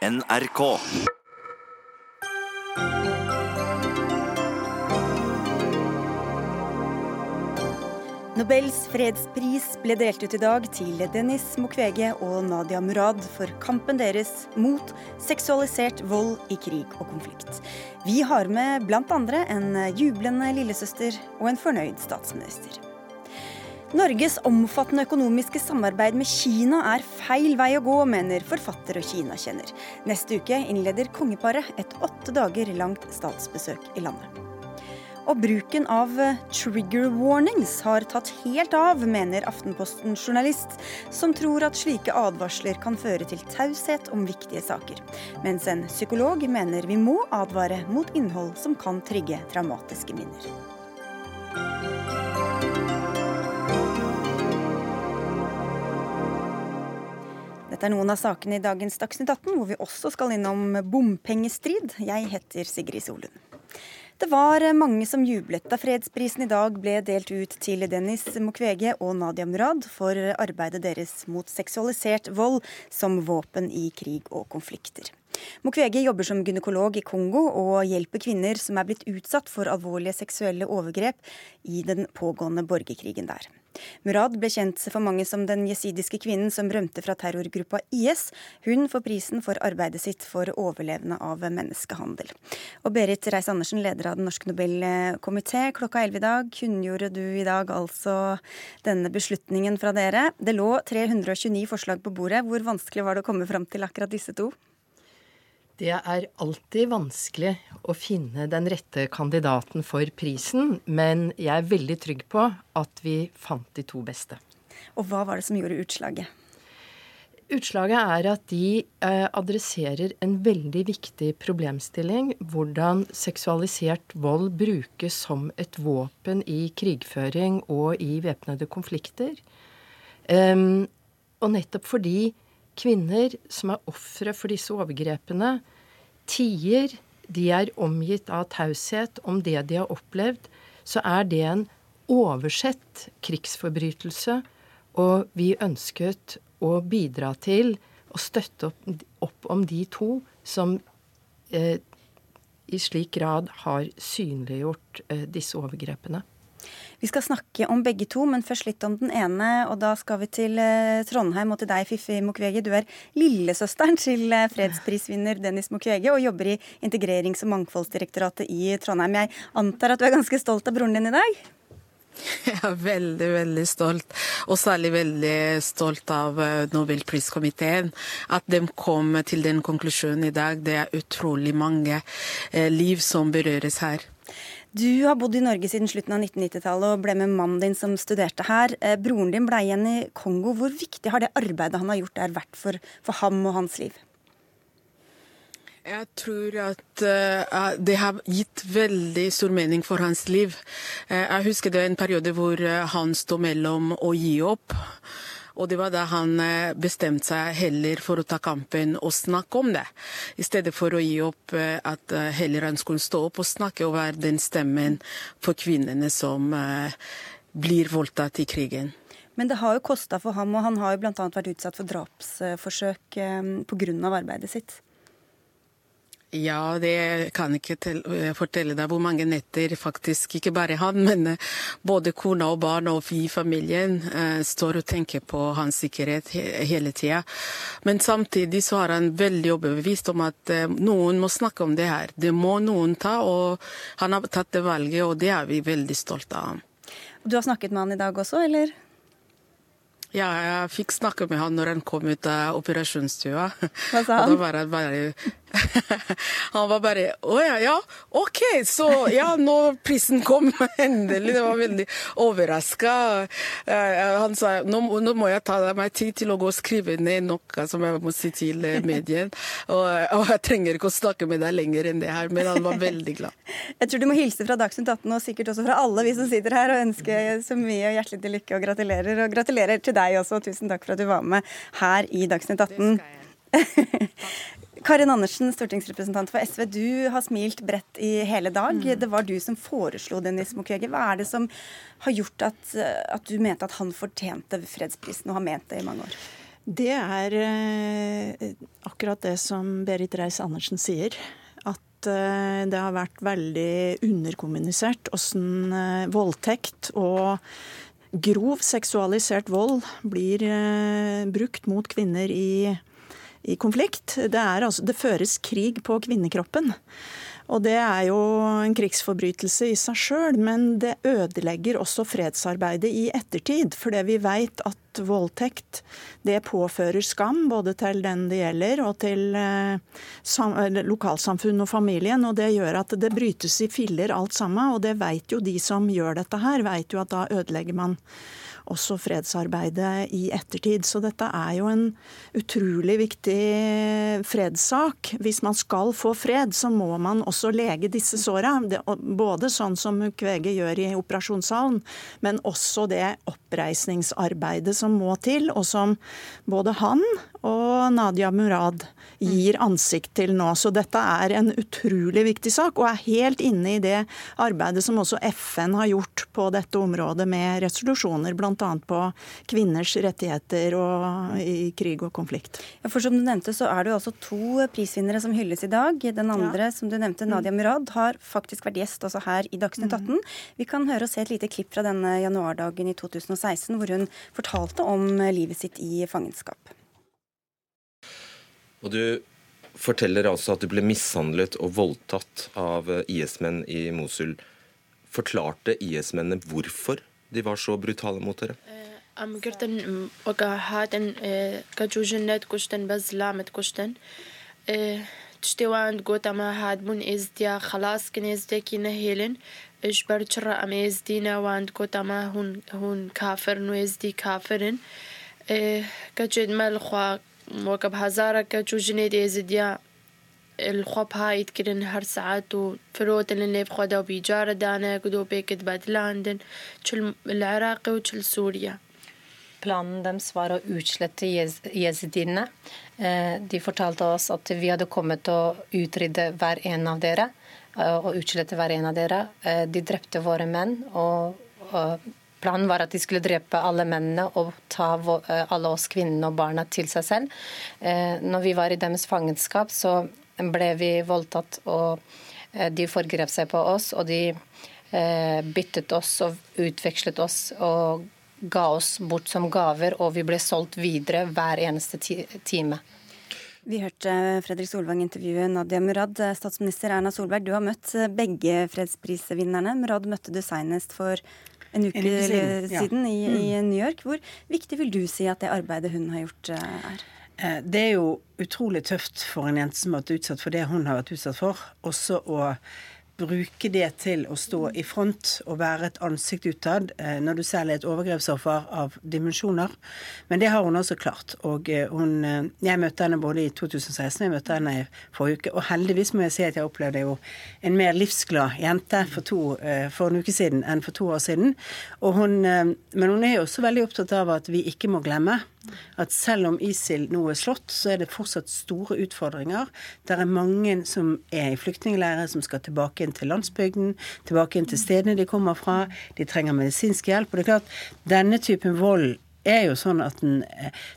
NRK. Nobels fredspris ble delt ut i dag til Dennis Mukwege og Nadia Murad for kampen deres mot seksualisert vold i krig og konflikt. Vi har med andre en jublende lillesøster og en fornøyd statsminister. Norges omfattende økonomiske samarbeid med Kina er feil vei å gå, mener forfatter og Kina-kjenner. Neste uke innleder kongeparet et åtte dager langt statsbesøk i landet. Og bruken av trigger warnings har tatt helt av, mener Aftenposten-journalist, som tror at slike advarsler kan føre til taushet om viktige saker. Mens en psykolog mener vi må advare mot innhold som kan trigge traumatiske minner. Dette er noen av sakene i dagens Dagsnytt 18, hvor vi også skal innom bompengestrid. Jeg heter Sigrid Solund. Det var mange som jublet da fredsprisen i dag ble delt ut til Dennis Mukwege og Nadia Murad for arbeidet deres mot seksualisert vold som våpen i krig og konflikter. Mukwege jobber som gynekolog i Kongo og hjelper kvinner som er blitt utsatt for alvorlige seksuelle overgrep i den pågående borgerkrigen der. Murad ble kjent for mange som den jesidiske kvinnen som rømte fra terrorgruppa IS. Hun får prisen for arbeidet sitt for overlevende av menneskehandel. Og Berit Reiss-Andersen, leder av Den norske Nobelkomité. Klokka 11 i dag kunngjorde du i dag altså denne beslutningen fra dere. Det lå 329 forslag på bordet. Hvor vanskelig var det å komme fram til akkurat disse to? Det er alltid vanskelig å finne den rette kandidaten for prisen, men jeg er veldig trygg på at vi fant de to beste. Og hva var det som gjorde utslaget? Utslaget er at de eh, adresserer en veldig viktig problemstilling. Hvordan seksualisert vold brukes som et våpen i krigføring og i væpnede konflikter. Um, og nettopp fordi kvinner som er ofre for disse overgrepene, tier, de er omgitt av taushet om det de har opplevd, så er det en oversett krigsforbrytelse. Og vi ønsket å bidra til å støtte opp, opp om de to som eh, i slik grad har synliggjort eh, disse overgrepene. Vi skal snakke om begge to, men først litt om den ene. Og da skal vi til eh, Trondheim og til deg, Fiffi Mukwege. Du er lillesøsteren til eh, fredsprisvinner Dennis Mukwege og jobber i Integrerings- og mangfoldsdirektoratet i Trondheim. Jeg antar at du er ganske stolt av broren din i dag? Jeg er veldig, veldig stolt, og særlig veldig stolt av eh, Nobelpriskomiteen. At de kom til den konklusjonen i dag. Det er utrolig mange liv som berøres her. Du har bodd i Norge siden slutten av 1990-tallet og ble med mannen din som studerte her. Eh, broren din ble igjen i Kongo. Hvor viktig har det arbeidet han har gjort der vært for, for ham og hans liv? Jeg tror at uh, det har gitt veldig stor mening for hans liv. Uh, jeg husker det var en periode hvor han sto mellom å gi opp og det var da han eh, bestemte seg heller for å ta kampen og snakke om det. I stedet for å gi opp eh, at eh, heller han skulle stå opp og snakke og være den stemmen for kvinnene som blir voldtatt i krigen. Men det har jo kosta for ham, og han har jo bl.a. vært utsatt for drapsforsøk pga. arbeidet sitt. Ja, det kan ikke eh, fortelle deg hvor mange netter faktisk, ikke bare han, men eh, både kona og barn og vi i familien uh, står og tenker på hans sikkerhet he hele tida. Men samtidig så har han veldig overbevist om at noen må snakke om det her. Det må noen ta, og han har tatt det valget, og det er vi veldig stolte av. Du har snakket med han i dag også, eller? Ja, jeg fikk snakke med han når han kom ut av operasjonsstua. Hva sa han? Og da var han bare Han var bare Å ja, ja, OK, så ja, nå prisen kom endelig. Det var veldig overraska. Han sa nå, nå, må jeg ta meg tid til å gå og skrive ned noe som jeg må si til eh, medien. Og, og, jeg trenger ikke å snakke med deg lenger enn det her, men han var veldig glad. Jeg tror du må hilse fra Dagsnytt 18 og sikkert også fra alle vi som sitter her, og ønske så mye og hjertelig til lykke og gratulerer. Og gratulerer til deg også, og tusen takk for at du var med her i Dagsnytt 18. Karin Andersen, stortingsrepresentant for SV. Du har smilt bredt i hele dag. Mm. Det var du som foreslo Dennis Mukwege. Hva er det som har gjort at, at, du mente at han fortjente fredsprisen, og har ment det i mange år? Det er eh, akkurat det som Berit Reiss-Andersen sier. At eh, det har vært veldig underkommunisert åssen eh, voldtekt og grov seksualisert vold blir brukt mot kvinner i, i konflikt. Det, altså, det føres krig på kvinnekroppen. Og det er jo en krigsforbrytelse i seg sjøl, men det ødelegger også fredsarbeidet i ettertid. Fordi vi veit at voldtekt det påfører skam både til den det gjelder og til eh, lokalsamfunn og familien. Og det gjør at det brytes i filler alt sammen. Og det veit jo de som gjør dette her, veit jo at da ødelegger man også fredsarbeidet i ettertid. Så dette er jo en utrolig viktig fredssak. Hvis man skal få fred, så må man også lege disse såra. Både sånn som Kvege gjør i operasjonssalen, men også det oppreisningsarbeidet som må til, og som både han og Nadia Murad gir ansikt til nå. Så dette er en utrolig viktig sak, og er helt inne i det arbeidet som også FN har gjort på dette området med resolusjoner, bl.a. på kvinners rettigheter og i krig og konflikt. Ja, for som du nevnte, så er det jo altså to prisvinnere som hylles i dag. Den andre, ja. som du nevnte, Nadia Murad, har faktisk vært gjest også her i Dagsnytt 18. Mm. Vi kan høre og se et lite klipp fra denne januardagen i 2016, hvor hun fortalte om livet sitt i fangenskap. Og du forteller altså at du ble mishandlet og voldtatt av IS-menn i Mosul. Forklarte IS-mennene hvorfor de var så brutale mot dere? تشتوان قوت أما هاد بون إزديا خلاص كن إزديكي نهيلن إش برشرة أما إزدينا واند قوت أما هون هون كافر نو إزدي كافرن كجد مالخوا وەکە هزارەکە چوژنێ دێزدیا الخۆپ هایت kirin her saat û firotilin lêv xwe da bîcara dane ku do pêkit bedlandin çil Iraqê û çil Sûriye. Planen deres var å utslette jesidiene. De fortalte oss at vi hadde kommet til å utrydde hver en av dere. Og utslette hver en av dere. De drepte våre menn og Planen var at de skulle drepe alle mennene og ta eh, alle oss kvinnene og barna til seg selv. Eh, når vi var i deres fangenskap, så ble vi voldtatt, og eh, de forgrep seg på oss. Og de byttet oss og utvekslet oss og ga oss bort som gaver, og vi ble solgt videre hver eneste time. Vi hørte Fredrik Solvang intervjue Nadia Murad. Statsminister Erna Solberg, du har møtt begge fredsprisvinnerne. Murad møtte du senest for en uke, en uke siden, siden i, mm. i, New York. Hvor viktig vil du si at det arbeidet hun har gjort, eh, er? Eh, det er jo utrolig tøft for en jente som har vært utsatt for det hun har vært utsatt for. Også å bruke det til å stå i front og være et ansikt utad eh, når du selv er et overgrepsoffer av dimensjoner. Men det har hun også klart. Og eh, hun, eh, jeg møtte henne både i 2016 og jeg møtte henne i forrige uke. Og heldigvis må jeg si at jeg opplevde jo en mer livsglad jente for, to, for en uke siden enn for to år siden. Hun, men hun er jo også veldig opptatt av at vi ikke må glemme at selv om ISIL nå er slått, så er det fortsatt store utfordringer. Det er mange som er i flyktningleirer som skal tilbake inn til landsbygden, tilbake inn til stedene de kommer fra. De trenger medisinsk hjelp. Og det er klart, denne typen vold er jo sånn at den,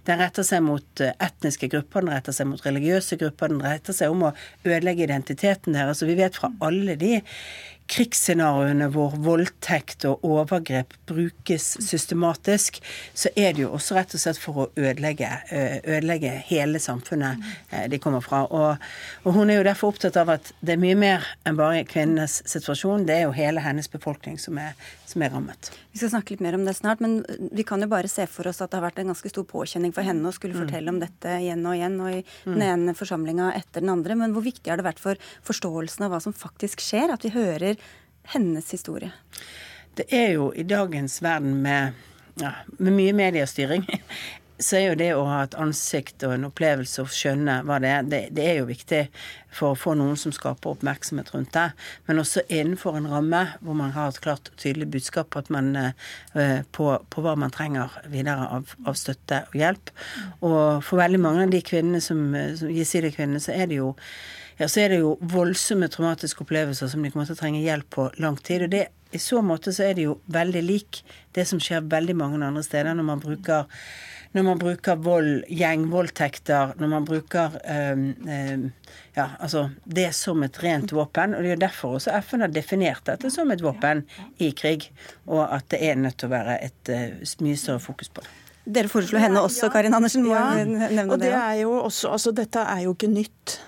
den, retter seg mot etniske grupper, den retter seg mot religiøse grupper, den retter seg om å ødelegge identiteten deres. Og vi vet fra alle de krigsscenarioene hvor voldtekt og overgrep brukes systematisk, så er det jo også rett og slett for å ødelegge, eh, ødelegge hele samfunnet eh, de kommer fra. Og, og, hun er jo derfor opptatt av at det er mye mer enn bare kvinnenes situasjon. Det er jo hele hennes befolkning som er, som er rammet. Vi skal snakke litt mer om det snart, men vi kan jo bare se for oss at det har vært en ganske stor påkjenning for henne å skulle mm. fortelle om dette igjen og igjen, og i mm. den ene forsamlinga etter den andre. Men hvor viktig har det vært for forståelsen av hva som faktisk skjer, at vi hører hennes historie? Det er jo i dagens verden med, ja, med mye mediestyring så er jo det å ha et ansikt og en opplevelse og skjønne hva det er, det, det, er jo viktig for å få noen som skaper oppmerksomhet rundt det. Men også innenfor en ramme hvor man har et klart og tydelig budskap man, uh, på, på, hva man trenger videre av, av, støtte og hjelp. Og for veldig mange av de kvinnene som, som jesidia-kvinnene, så er det jo ja, så er det jo voldsomme traumatiske opplevelser som de kommer til å trenge hjelp på lang tid. Og det i så måte så er det jo veldig lik det som skjer veldig mange andre steder når man bruker når man bruker vold, gjengvoldtekter, når man bruker um, um, ja, altså det som et rent våpen. Og det er derfor også FN har definert dette som et våpen i krig, og at det er nødt til å være et uh, mye større fokus på det. Dere foreslo henne også, Karin Andersen. Må ja, nevne og det. Er jo også, altså, dette er jo ikke nytt.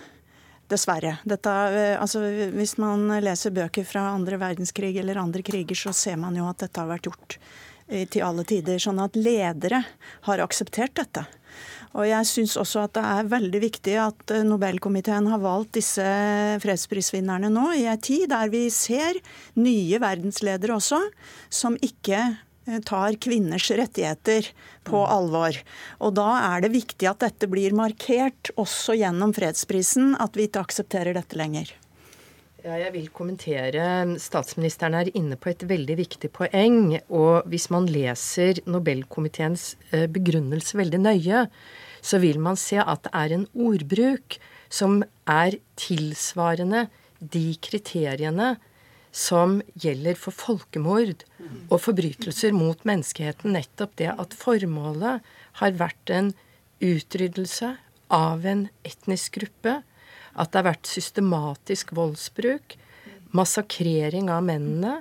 Dessverre. Dette, eh, altså, hvis man leser bøker fra andre verdenskrig eller andre kriger, så ser man jo at dette har vært gjort eh, til alle tider. Sånn at ledere har akseptert dette. Og jeg syns også at det er veldig viktig at eh, Nobelkomiteen har valgt disse fredsprisvinnerne nå, i ei tid der vi ser nye verdensledere også, som ikke tar kvinners rettigheter på alvor. Og da er det viktig at dette blir markert også gjennom fredsprisen, at vi ikke aksepterer dette lenger. Ja, jeg vil kommentere. Statsministeren er inne på et veldig viktig poeng. Og hvis man leser Nobelkomiteens eh, begrunnelse veldig nøye, så vil man se at det er en ordbruk som er tilsvarende de kriteriene som gjelder for folkemord og forbrytelser mot menneskeheten. Nettopp det at formålet har vært en utryddelse av en etnisk gruppe. At det har vært systematisk voldsbruk, massakrering av mennene,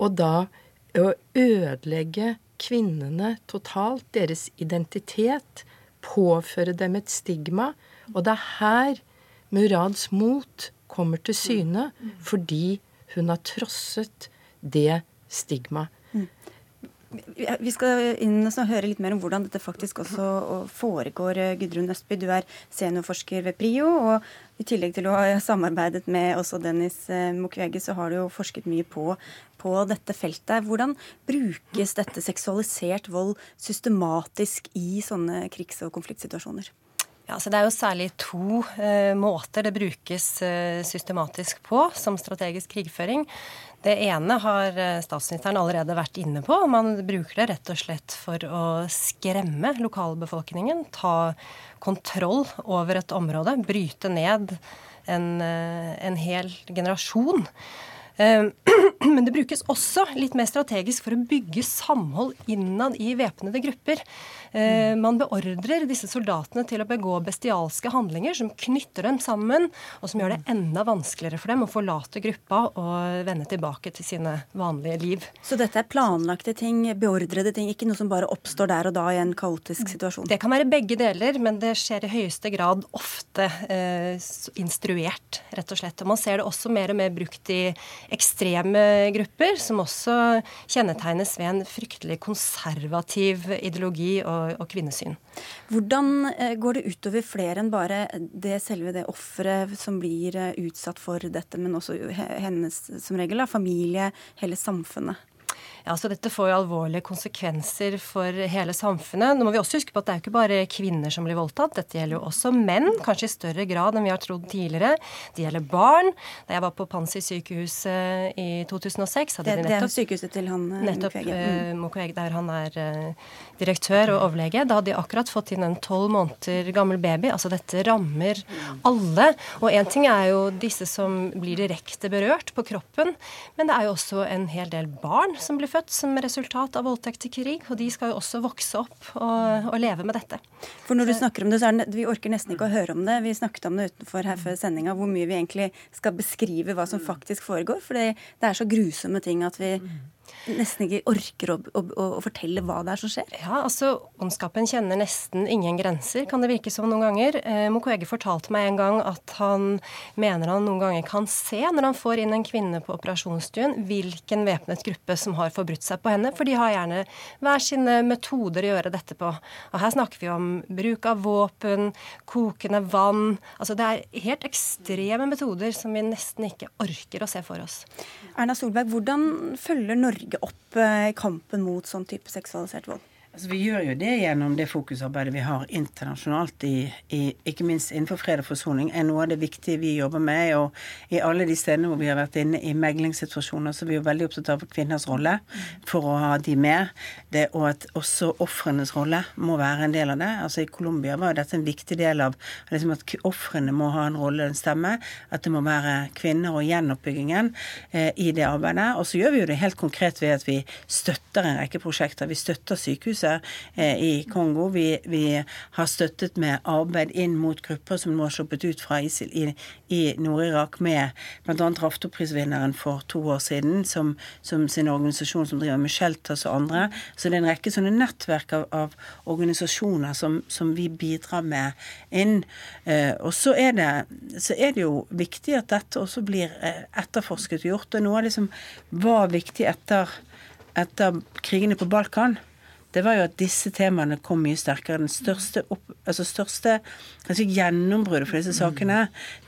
og da å ødelegge kvinnene totalt, deres identitet, påføre dem et stigma. Og det er her Murads mot kommer til syne, fordi hun har trosset det stigmaet. Mm. Vi skal inn og høre litt mer om hvordan dette faktisk også foregår. Gudrun Østby, du er seniorforsker ved PRIO. og I tillegg til å ha samarbeidet med også Dennis eh, Mukwege, så har du jo forsket mye på, på dette feltet. Hvordan brukes dette seksualisert vold systematisk i sånne krigs- og konfliktsituasjoner? Ja, så Det er jo særlig to eh, måter det brukes eh, systematisk på som strategisk krigføring. Det ene har eh, statsministeren allerede vært inne på. Man bruker det rett og slett for å skremme lokalbefolkningen. Ta kontroll over et område. Bryte ned en, eh, en hel generasjon. Eh, men det brukes også litt mer strategisk for å bygge samhold innad i væpnede grupper. Eh, man beordrer disse soldatene til å begå bestialske handlinger som knytter dem sammen, og som gjør det enda vanskeligere for dem å forlate gruppa og vende tilbake til sine vanlige liv. Så dette er planlagte ting, beordrede ting, ikke noe som bare oppstår der og da i en kaotisk situasjon? Det kan være begge deler, men det skjer i høyeste grad ofte eh, instruert, rett og slett. Og man ser det også mer og mer brukt i ekstreme grupper, som også kjennetegnes ved en fryktelig konservativ ideologi og og, kvinnesyn. Hvordan eh, går det utover flere enn bare det selve det offeret som blir eh, utsatt for dette, men også hennes som regel, familie, hele samfunnet? Ja, så Dette får jo alvorlige konsekvenser for hele samfunnet. Nå må vi også huske på at det er jo ikke bare kvinner som blir voldtatt. Dette gjelder jo også menn, kanskje i større grad enn vi har trodd tidligere. Det gjelder barn. Da jeg var på Pansi sykehus i 2006 hadde det, de nettopp, det er sykehuset til han eh, nettopp, Mukwege. Mm. Der han er direktør og overlege. Da hadde de akkurat fått inn en tolv måneder gammel baby. Altså dette rammer alle. Og én ting er jo disse som blir direkte berørt på kroppen, men det er jo også en hel del barn som blir født som resultat av voldtekt til krig. Og de skal jo også vokse opp og, og leve med dette. For når du snakker om det, så er det, Vi orker nesten ikke å høre om det. Vi snakket om det utenfor her før sendinga, hvor mye vi egentlig skal beskrive hva som faktisk foregår. For det, det er så grusomme ting at vi nesten ikke orker å, å, å, fortelle hva det er som skjer? Ja, altså Ondskapen kjenner nesten ingen grenser, kan det virke som noen ganger. Eh, Mukwege fortalte meg en gang at han mener han noen ganger kan se, når han får inn en kvinne på operasjonsstuen, hvilken væpnet gruppe som har forbrutt seg på henne. For de har gjerne hver sine metoder å gjøre dette på. Og Her snakker vi om bruk av våpen, kokende vann. Altså Det er helt ekstreme metoder som vi nesten ikke orker å se for oss. Erna Solberg, hvordan følger Norge opp i kampen mot sånn type seksualisert vold? Altså, vi gjør jo det gjennom det fokusarbeidet vi har internasjonalt, i, i, ikke minst innenfor fred og forsoning. er Noe av det viktige vi jobber med. Og i alle de stedene hvor vi har vært inne i meglingssituasjoner, så er vi jo veldig opptatt av kvinners rolle for å ha de med. Det, og at også ofrenes rolle må være en del av det. Altså I Colombia var dette en viktig del av liksom at ofrene må ha en rolle, en stemme. At det må være kvinner og gjenoppbyggingen eh, i det arbeidet. Og så gjør vi jo det helt konkret ved at vi støtter en rekke prosjekter. Vi støtter sykehus sykehuset eh, i Kongo. Vi, vi, har støttet med arbeid inn mot grupper som nå har sluppet ut fra ISIL i, i Nord-Irak, med bl.a. Raftoprisvinneren for to år siden, som, som, sin organisasjon som driver med Shelters og andre. Så det er en rekke sånne nettverk av, av organisasjoner som, som, vi bidrar med inn. Eh, og så er, det, så er det jo viktig at dette også blir eh, etterforsket og gjort. Og noe av det som var viktig etter etter krigene på Balkan, det var jo at disse temaene kom mye sterkere. Den største, opp, altså største kanskje gjennombruddet for disse sakene,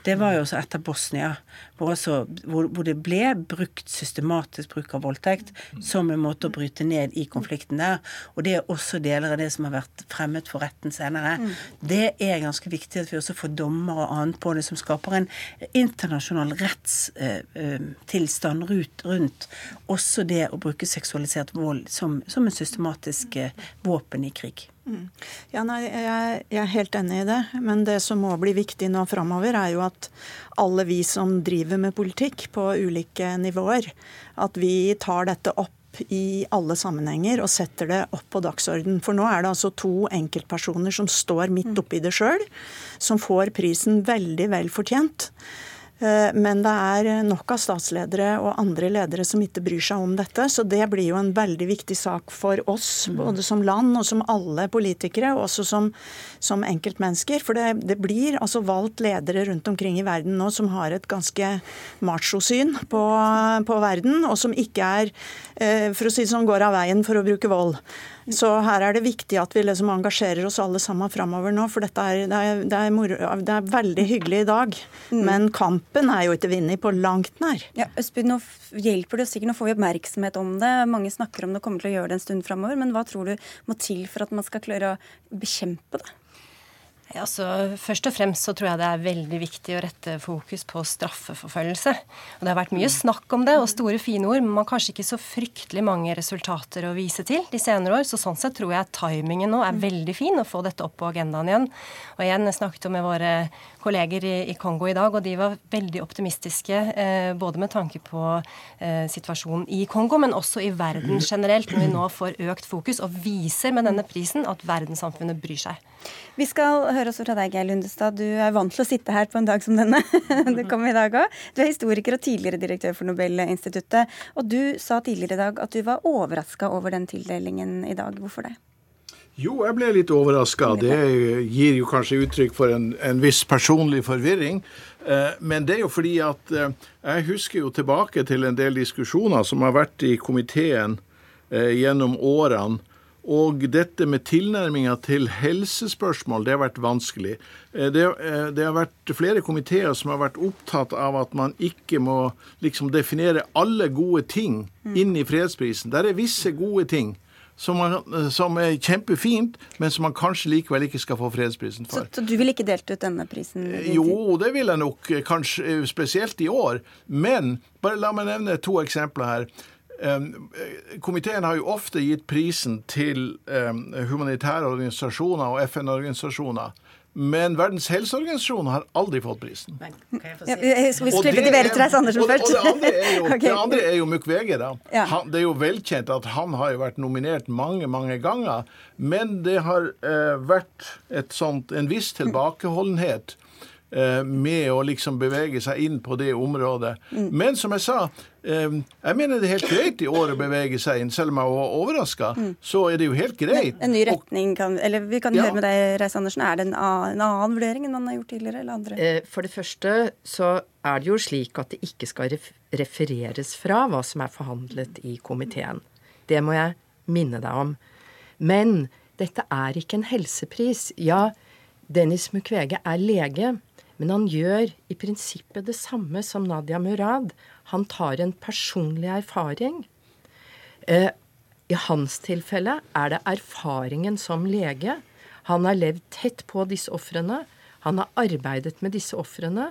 det var jo også etter Bosnia hvor, også, hvor, hvor, det ble brukt systematisk bruk av voldtekt som en måte å bryte ned i konflikten der. Og det er også deler av det som har vært fremmet for retten senere. Mm. Det er ganske viktig at vi også får dommer og annet på det, som skaper en internasjonal rettstilstand eh, eh rundt også det å bruke seksualisert vold som, som en systematisk eh, våpen i krig. Mm. Ja, nei, jeg, jeg, er helt enig i det. Men det som må bli viktig nå framover, er jo at alle vi som driver med politikk på ulike nivåer, at vi tar dette opp i alle sammenhenger og setter det opp på dagsorden. For nå er det altså to enkeltpersoner som står midt oppi det sjøl, som får prisen veldig vel fortjent. Eh, men det er nok av statsledere og andre ledere som ikke bryr seg om dette. Så det blir jo en veldig viktig sak for oss, mm. både som land og som alle politikere, og også som, som enkeltmennesker. For det, det, blir altså valgt ledere rundt omkring i verden nå som har et ganske machosyn på, på verden, og som ikke er, eh, for å si det sånn, går av veien for å bruke vold. Så her er det viktig at vi liksom engasjerer oss alle sammen framover nå. For dette er, det, er, det, er moro, det er, veldig hyggelig i dag, men men kampen er jo ikke vunnet på langt nær. Ja, Østby, nå hjelper det sikkert, nå får vi oppmerksomhet om det. Mange snakker om det og kommer til å gjøre det en stund framover. Men hva tror du må til for at man skal klare å bekjempe det? Altså, først og fremst så tror jeg det er veldig viktig å rette fokus på straffeforfølgelse. Og Det har vært mye snakk om det og store fine ord, men man har kanskje ikke så fryktelig mange resultater å vise til de senere år. Så sånn sett tror jeg timingen nå er veldig fin å få dette opp på agendaen igjen. Og igjen, jeg snakket jo med våre kolleger i, i, Kongo i dag, og de var veldig optimistiske eh, både med tanke på eh, situasjonen i Kongo, men også i verden generelt, når vi nå får økt fokus og viser med denne prisen at verdenssamfunnet bryr seg. Vi skal høre også fra deg, Geir Lundestad. Du er vant til å sitte her på en dag som denne. det kom i dag òg. Du er historiker og tidligere direktør for Nobelinstituttet. Og du sa tidligere i dag at du var overraska over den tildelingen i dag. Hvorfor det? Jo, jeg ble litt overraska. Det gir jo kanskje uttrykk for en, en viss personlig forvirring. Eh, men det er jo fordi at eh, jeg husker jo tilbake til en del diskusjoner som har vært i komiteen eh, gjennom årene og dette med tilnærminga til helsespørsmål, det har vært vanskelig. Det, det, har vært flere komiteer som har vært opptatt av at man ikke må liksom definere alle gode ting mm. inn i fredsprisen. Der er visse gode ting. Som, man, eh, som, er kjempefint, men som man kanskje likevel ikke skal få fredsprisen for. Så, så du ville ikke delt ut denne prisen? Jo, det vil jeg nok, kanskje spesielt i år. Men bare la meg nevne to eksempler her. Komiteen har jo ofte gitt prisen til humanitære organisasjoner og FN-organisasjoner. Men Verdens helseorganisasjon har aldri fått prisen. Men, ja, skal vi slippe til Berit Andersen først? Og det andre er jo, okay. det andre er jo Mukwege. da. Ja. Han, det er jo velkjent at han har jo vært nominert mange mange ganger. Men det har eh, vært sånt, en viss tilbakeholdenhet Eh, med å liksom bevege seg inn på det området. Mm. Men som jeg sa, eh, jeg mener det er helt greit i år å bevege seg inn. Selv om jeg var overraska, mm. så er det jo helt greit. En ny retning kan Eller vi kan ja. høre med deg, Reis Andersen. Er det en annen, en annen, vurdering enn man har gjort tidligere, eller andre? Eh, for det første så er det jo slik at det ikke skal refereres fra hva som er forhandlet i komiteen. Det må jeg minne deg om. Men dette er ikke en helsepris. Ja, Dennis Mukwege er lege. Men han gjør i prinsippet det samme som Nadia Murad. Han tar en personlig erfaring. Eh, I hans tilfelle er det erfaringen som lege. Han har levd tett på disse ofrene. Han har arbeidet med disse ofrene.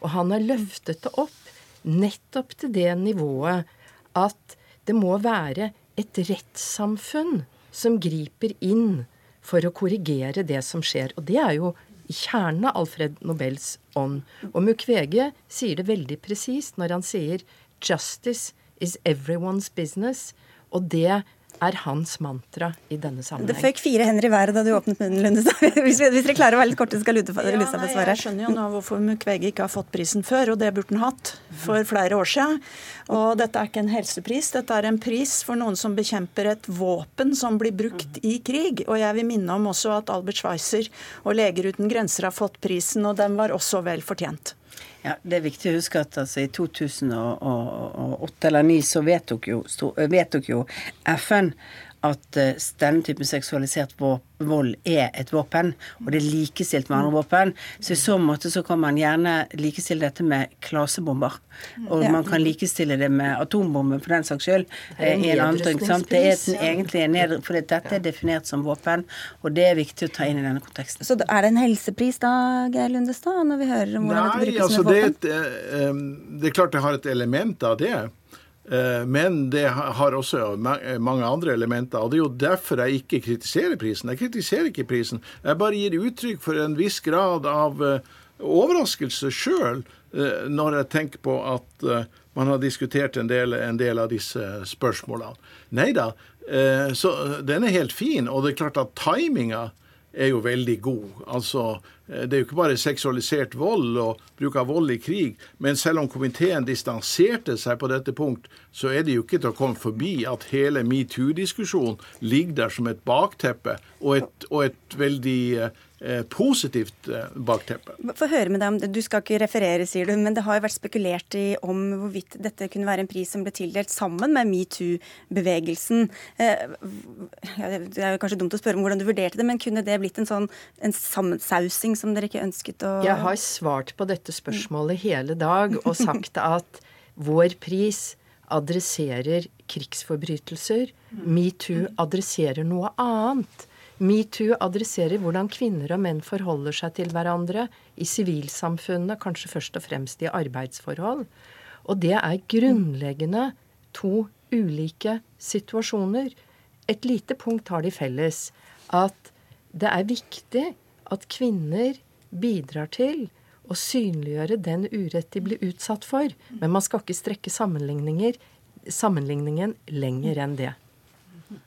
Og han har løftet det opp nettopp til det nivået at det må være et rettssamfunn som griper inn for å korrigere det som skjer. Og det er jo i kjernen av Alfred Nobels ånd. Og Mukwege sier det veldig presist når han sier 'justice is everyone's business'. Og det er hans mantra i denne sammenheng. Det føk fire hender i været da du åpnet munnen, Lundestad. Hvis, hvis, dere klarer å være litt korte, skal Lundestad ja, få svare. Jeg skjønner jo nå hvorfor Mukwege ikke har fått prisen før, og det burde han hatt for flere år siden. Og dette er ikke en helsepris, dette er en pris for noen som bekjemper et våpen som blir brukt i krig. Og jeg vil minne om også at Albert Schweitzer og Leger uten grenser har fått prisen, og den var også vel fortjent. Ja, Det er viktig å huske at altså, i 2008 eller 2009 så vedtok jo, jo FN at uh, denne typen seksualisert vold er et våpen, og det er likestilt med andre våpen. Så i så måte så kan man gjerne likestille dette med klasebomber. Og ja. man kan likestille det med atombomber for den saks skyld. Det er en annen sant? Det er den, egentlig ned, for dette er definert som våpen, og det er viktig å ta inn i denne konteksten. Så er det en helsepris da, Geir Lundestad, når vi hører om hvordan Nei, dette brukes altså, som våpen? Det er, et, uh, det er klart det har et element av det. Eh, men det har også mange andre elementer. og Det er jo derfor jeg ikke kritiserer prisen. Jeg kritiserer ikke prisen. Jeg bare gir uttrykk for en viss grad av eh, overraskelse sjøl eh, når jeg tenker på at man har diskutert en del, en del av disse spørsmålene. Nei da, så den er helt fin. Og det er klart at timinga er jo veldig god. Altså, eh, Det er jo ikke bare seksualisert vold og bruk av vold i krig. Men selv om komiteen distanserte seg på dette punkt, så er det jo ikke til å komme forbi at hele metoo-diskusjonen ligger der som et bakteppe, og et, og et veldig Eh, positivt eh, bakteppe. Få høre med deg om det. Du skal ikke referere, sier du, men det har jo vært spekulert i om hvorvidt dette kunne være en pris som ble tildelt sammen med metoo-bevegelsen. Eh, det er jo kanskje dumt å spørre om hvordan du vurderte det, men kunne det blitt en sånn en sammensausing som dere ikke ønsket å Jeg har svart på dette spørsmålet hele dag og sagt at vår pris adresserer krigsforbrytelser. Metoo adresserer noe annet. Metoo adresserer hvordan kvinner og menn forholder seg til hverandre i sivilsamfunnet, kanskje først og fremst i arbeidsforhold. Og det er grunnleggende to ulike situasjoner. Et lite punkt har de felles. At det er viktig at kvinner bidrar til å synliggjøre den urett de blir utsatt for. Men man skal ikke strekke sammenligningen lenger enn det.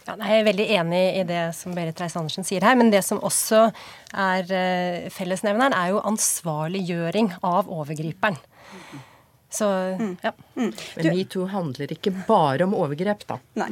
Ja, jeg er veldig enig i det som Berit Reiss-Andersen sier her. Men det som også er uh, fellesnevneren, er jo ansvarliggjøring av overgriperen. Så mm. ja. Mm. Men metoo handler ikke bare om overgrep, da. Nei.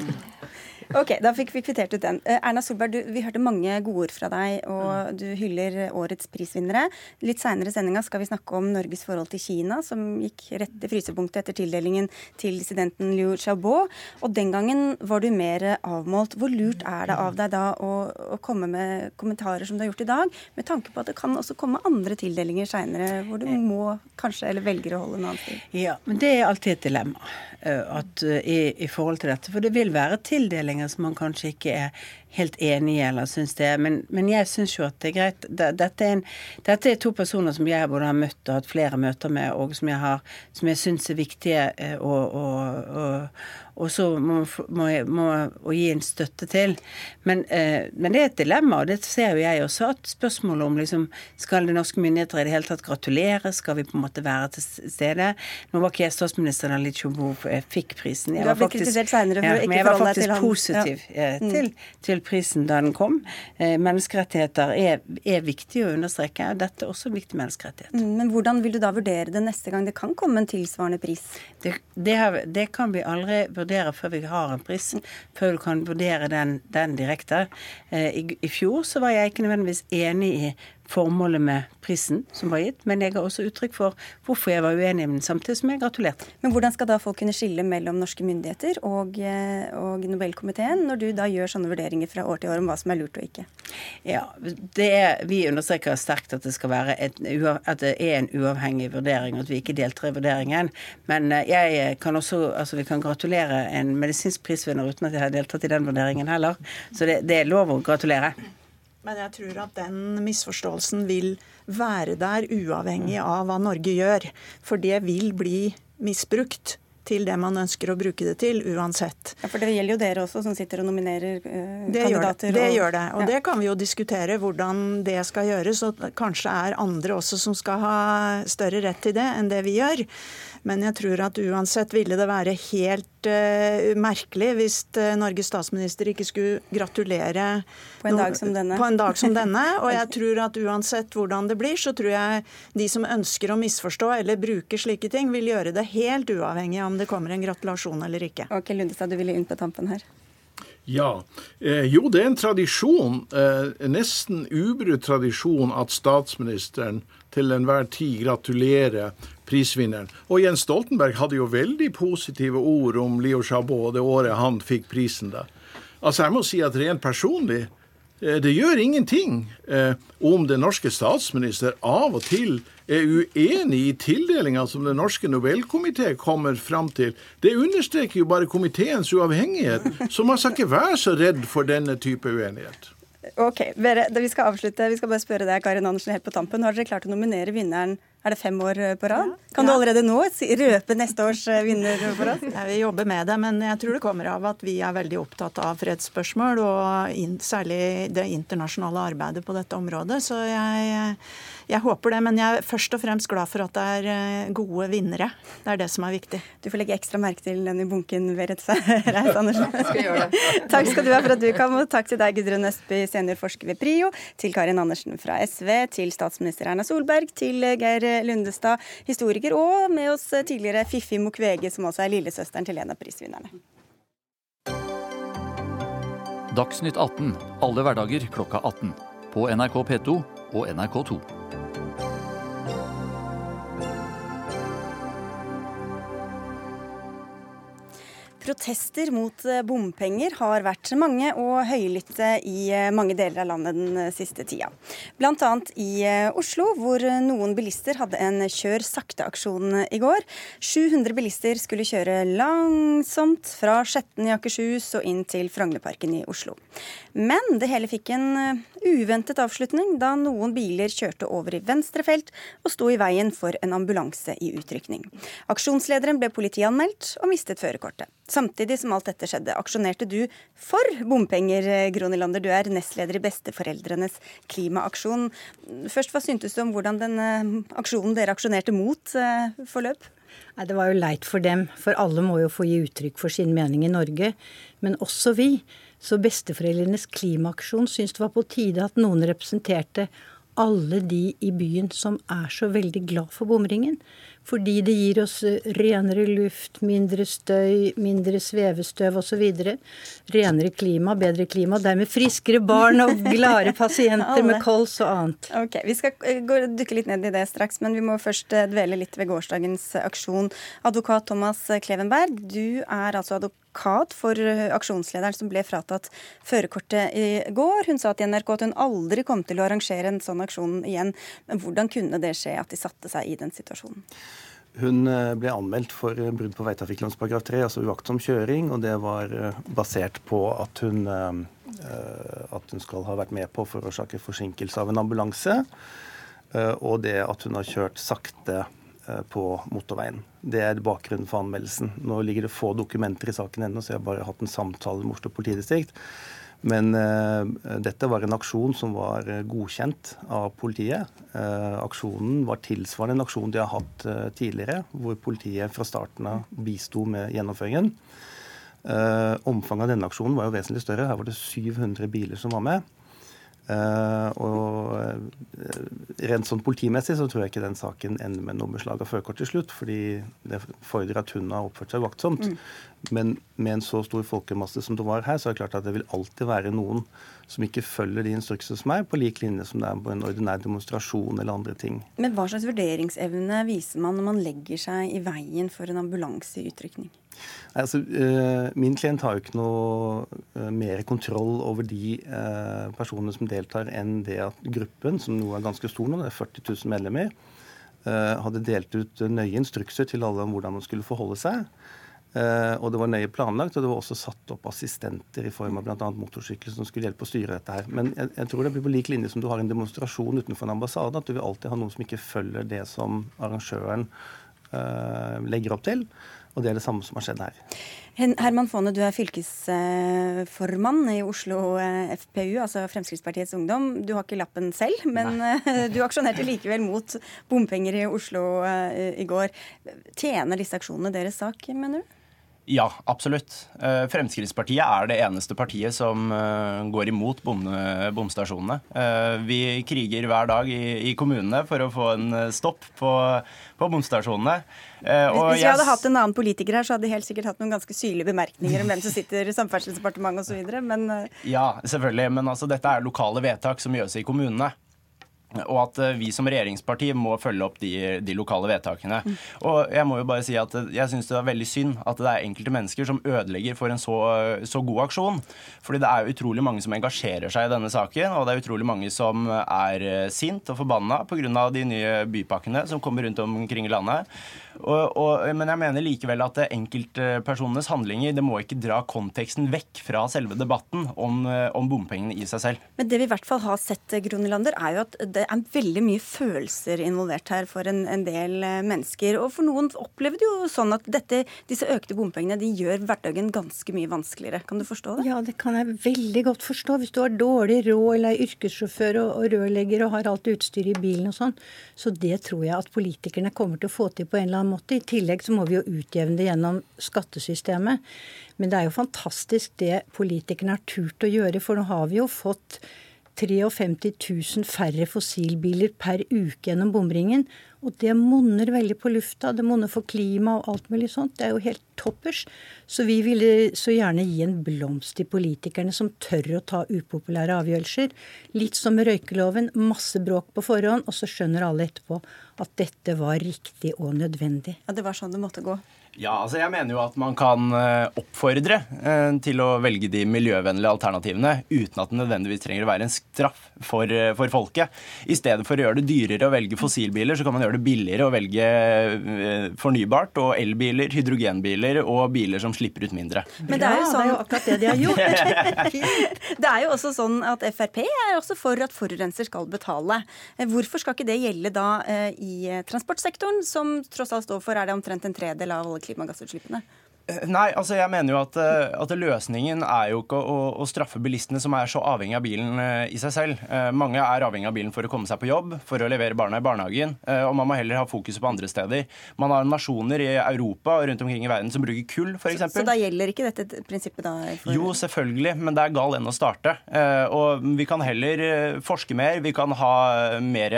Ok, da fikk vi kvittert ut den. Eh, Erna Solberg, du, vi hørte mange gode ord fra deg, og du hyller årets prisvinnere. Litt seinere i sendinga skal vi snakke om Norges forhold til Kina, som gikk rett til frysepunktet etter tildelingen til dissidenten Liu Xiaobo. Og den gangen var du mer avmålt. Hvor lurt er det av deg da å, å komme med kommentarer som du har gjort i dag, med tanke på at det kan også komme andre tildelinger seinere, hvor du må kanskje, eller velger å holde en annen stil? Ja, men det er alltid et dilemma eh, at, eh, i, i forhold til dette. For det vil være tildeling vurderinger som man kanskje ikke er helt enig i eller syns det. Men, men jeg syns jo at det er greit. Dette er, en, dette er, to personer som jeg både har møtt og hatt flere møter med, og som jeg, har, som jeg syns er viktige eh, å, å, å, og så må, må, må gi en støtte til. Men, eh, men, det er et dilemma, og det ser jo jeg også. at Spørsmålet om liksom, skal det norske myndigheter i det hele tatt gratulere, skal vi på en måte være til stede? Nå var ikke jeg statsminister da Liv Tjobo fikk prisen. Jeg var faktisk, senere ja, men jeg var faktisk til positiv ja. Eh, mm. til, til, prisen da den kom. Eh, menneskerettigheter er, er, viktig å understreke. Dette er også en viktig menneskerettighet. Mm, men hvordan vil du da vurdere det neste gang det kan komme en tilsvarende pris? Det, det, har, det kan vi aldri vurdere vurdere før vi har en pris, før du kan vurdere den, den direkte. Eh, I, I, fjor så var jeg ikke nødvendigvis enig i formålet med prisen som var gitt, men jeg ga også uttrykk for hvorfor jeg var uenig med den, samtidig som jeg gratulerte. Men hvordan skal da folk kunne skille mellom norske myndigheter og, eh, og Nobelkomiteen, når du da gjør sånne vurderinger fra år til år om hva som er lurt og ikke? Ja, er, Vi understreker sterkt at det skal være et, at det er en uavhengig vurdering, at vi ikke deltar i vurderingen. Men eh, jeg kan også, altså vi kan gratulere en medisinsk prisvinner uten at jeg har deltatt i den vurderingen heller. Så det, det er lov å gratulere. Men jeg tror at den misforståelsen vil være der uavhengig av hva Norge gjør. For det vil bli misbrukt til det man ønsker å bruke det til, uansett. Ja, For det gjelder jo dere også, som sitter og nominerer eh, det kandidater. Gjør det. det og, gjør det. Og ja. det kan vi jo diskutere hvordan det skal gjøres. Og kanskje er andre også som skal ha større rett til det enn det vi gjør. Men jeg tror at uansett ville det være helt uh, merkelig hvis uh, Norges statsminister ikke skulle gratulere på en, dag som denne. på en dag som denne. Og jeg tror at uansett hvordan det blir, så tror jeg de som ønsker å misforstå eller bruke slike ting, vil gjøre det helt uavhengig om det kommer en gratulasjon eller ikke. Ok, Lundestad, du ville inn på tampen her. Ja. Eh, jo, det er en tradisjon, eh, nesten ubrutt tradisjon, at statsministeren til enhver tid gratulerer prisvinneren. Og Jens Stoltenberg hadde jo veldig positive ord om Leo Chabot det året han fikk prisen da. Altså, jeg må si at rent personlig eh, det gjør ingenting eh, om den norske statsminister av og til er uenig i tildelinga som den norske Nobelkomité kommer fram til. Det understreker jo bare komiteens uavhengighet, så man skal ikke være så redd for denne type uenighet. Ok, Vi skal avslutte. Vi skal bare spørre deg, Karin Andersen, helt på tampen. Har dere klart å nominere vinneren er det fem år på rad? Kan du allerede nå røpe neste års eh, vinner på rad? Ja, vi jobber med det, men jeg tror det kommer av at vi er veldig opptatt av fredsspørsmål, og in, særlig det internasjonale arbeidet på dette området. Så jeg jeg håper det, men jeg er først og fremst glad for at det er eh, gode vinnere. Det er det som er viktig. Du får legge ekstra merke til den i bunken, Berit Reis Andersen. Takk skal du ha for at du kom, og takk til deg, Gudrun Østby, seniorforsker ved PRIO, til Karin Andersen fra SV, til statsminister Erna Solberg, til Geir Lundestad, historiker, og med oss tidligere Fiffi Mukwege, som også er lillesøsteren til en av prisvinnerne. Dagsnytt 18 alle hverdager klokka 18. På NRK P2 og NRK2. Protester mot eh, bompenger har vært mange og høylytte i eh, mange deler av landet den eh, siste tida. Bl.a. i Oslo, hvor noen bilister hadde en kjør sakte-aksjon i går. 700 bilister skulle kjøre langsomt fra Skjetten i Akershus og inn til Frognerparken i Oslo. Men det hele fikk en uventet avslutning da noen biler kjørte over i venstre felt og sto i veien for en ambulanse i utrykning. Aksjonslederen ble politianmeldt og mistet førerkortet. Samtidig som alt dette skjedde, aksjonerte du for bompenger, Gronilander. Du er nestleder i Besteforeldrenes klimaaksjon. Først, Hva syntes du om hvordan den aksjonen dere aksjonerte mot, eh, forløp? Nei, Det var jo leit for dem, for alle må jo få gi uttrykk for sin mening i Norge. Men også vi. Så Besteforeldrenes klimaaksjon syntes det var på tide at noen representerte alle de i byen som er så veldig glad for bomringen. Fordi det gir oss renere luft, mindre støy, mindre svevestøv osv. Renere klima, bedre klima. Dermed friskere barn og gladere pasienter med kols og annet. Ok, Vi skal dukke litt ned i det straks, men vi må først eh, dvele litt ved gårsdagens aksjon. Advokat Thomas Klevenberg, du er altså advokat for eh, aksjonslederen som ble fratatt førerkortet i går. Hun sa til NRK at hun aldri kom til å arrangere en sånn aksjon igjen. Men hvordan kunne det skje at de satte seg i den situasjonen? Hun eh, ble anmeldt for eh, brudd på veitrafikklovens paragraf 3, altså uaktsom kjøring. Og det var basert på at hun, at hun skal ha vært med på å forårsake forsinkelse av en ambulanse. Og det at hun har kjørt sakte Eh, på motorveien. Det er bakgrunnen for anmeldelsen. Nå ligger det få dokumenter i saken ennå, så jeg har bare hatt en samtale med Oslo politidistrikt. Men uh, dette var en aksjon som var eh, godkjent av politiet. Uh, aksjonen var tilsvarende en aksjon de har hatt tidligere, hvor politiet fra starten av bisto med gjennomføringen. omfanget av denne aksjonen var jo vesentlig større. Her var det 700 biler som var med. Uh, og uh, Rent sånn politimessig så tror jeg ikke den saken ender med noe beslag av førerkort til slutt, fordi det fordrer at hun har oppført seg vaktsomt. Mm. Men med en så stor folkemasse som det var her, så er det klart at det vil alltid være noen som ikke følger de instrukser som er, på lik linje som det er på en ordinær demonstrasjon eller andre ting. Men hva slags vurderingsevne viser man når man legger seg i veien for en ambulanse i utrykning? Altså, eh, min klient har jo ikke noe eh, mer kontroll over de eh, personene som deltar, enn det at gruppen, som nå er ganske stor nå, det er 40 000 medlemmer, hadde delt ut nøye instrukser til alle om hvordan man skulle forholde seg. Og det var nøye planlagt, og det var også satt opp assistenter i form av bl.a. motorsykler som skulle hjelpe å styre dette her. Men jeg, jeg, tror det blir på lik linje som du har en demonstrasjon utenfor en ambassade, at du vil alltid ha noen som ikke følger det som arrangøren uh, legger opp til. Og det er det samme som har skjedd her. Herman Faane, du er fylkesformann i Oslo eh, FPU, altså Fremskrittspartiets Ungdom. Du har ikke lappen selv, men Nei. Eh, du aksjonerte likevel mot bompenger i Oslo eh, i går. Tjener disse aksjonene deres sak, mener du? Ja, absolutt. Fremskrittspartiet er det eneste partiet som går imot bomstasjonene. Vi kriger hver dag i, kommunene for å få en stopp på, på bomstasjonene. Og Hvis vi hadde hatt en annen politiker her, så hadde de helt sikkert hatt noen ganske syrlige bemerkninger om hvem som sitter i Samferdselsdepartementet osv., men eh, Ja, selvfølgelig. Men altså, dette er lokale vedtak som gjøres i kommunene. Og at eh, vi som regjeringsparti må følge opp de, de lokale vedtakene. Og jeg må jo bare si at jeg syns det er veldig synd at det er enkelte mennesker som ødelegger for en så, så god aksjon. Fordi det er utrolig mange som engasjerer seg i denne saken, og det er utrolig mange som er sint og forbanna pga. de nye bypakkene som kommer rundt omkring i landet. Og, og, men jeg mener likevel at enkeltpersonenes handlinger det må ikke dra konteksten vekk fra selve debatten om, om bompengene i seg selv. Men det vi i hvert fall har sett, Grunelander, er jo at det er veldig mye følelser involvert her for en, en del eh, mennesker. Og for noen opplever det jo sånn at dette, disse økte bompengene de gjør hverdagen ganske mye vanskeligere. Kan du forstå det? Ja, det kan jeg veldig godt forstå. Hvis du har dårlig råd eller er yrkessjåfør og, og rørlegger og har alt utstyret i bilen og sånn. Så det tror jeg at politikerne kommer til å få til på en eller annen måte. I tillegg så må vi jo utjevne det gjennom skattesystemet. Men det er jo fantastisk det politikerne har turt å gjøre, for nå har vi jo fått 53 000 færre fossilbiler per uke gjennom bomringen. Og det monner veldig på lufta. Det monner for klima og alt mulig sånt. Det er jo helt toppers. Så vi ville så gjerne gi en blomst til politikerne som tør å ta upopulære avgjørelser. Litt som med røykeloven. Masse bråk på forhånd, og så skjønner alle etterpå at dette var riktig og nødvendig. Ja, det var sånn det måtte gå. Ja, altså jeg mener jo at man kan eh, oppfordre eh, til å velge de miljøvennlige alternativene uten at det nødvendigvis trenger å være en straff for, eh, for folket. I stedet for å gjøre det dyrere å velge fossilbiler, så kan man gjøre det billigere å velge fornybart og elbiler, hydrogenbiler og biler som slipper ut mindre. Men det er jo, sånn... det er jo akkurat det de har gjort. det er jo også sånn at Frp er også for at forurenser skal betale. Hvorfor skal ikke det gjelde da i transportsektoren, som tross alt står for er det omtrent en tredel av alle klimagassutslippene? Eh, nei, altså jeg mener jo at, eh, at løsningen er jo ikke å, å, straffe bilistene som er så avhengig av bilen uh, i seg selv. Mange er avhengig av bilen for å komme seg på jobb, for å levere barna i barnehagen. Og man må heller ha fokuset på andre steder. Man har nasjoner i Europa og rundt omkring i verden som bruker kull, f.eks. Så, så da gjelder ikke dette prinsippet da? For... Jo, selvfølgelig, men det er gal enn å starte. og vi kan heller forske mer, vi kan ha mer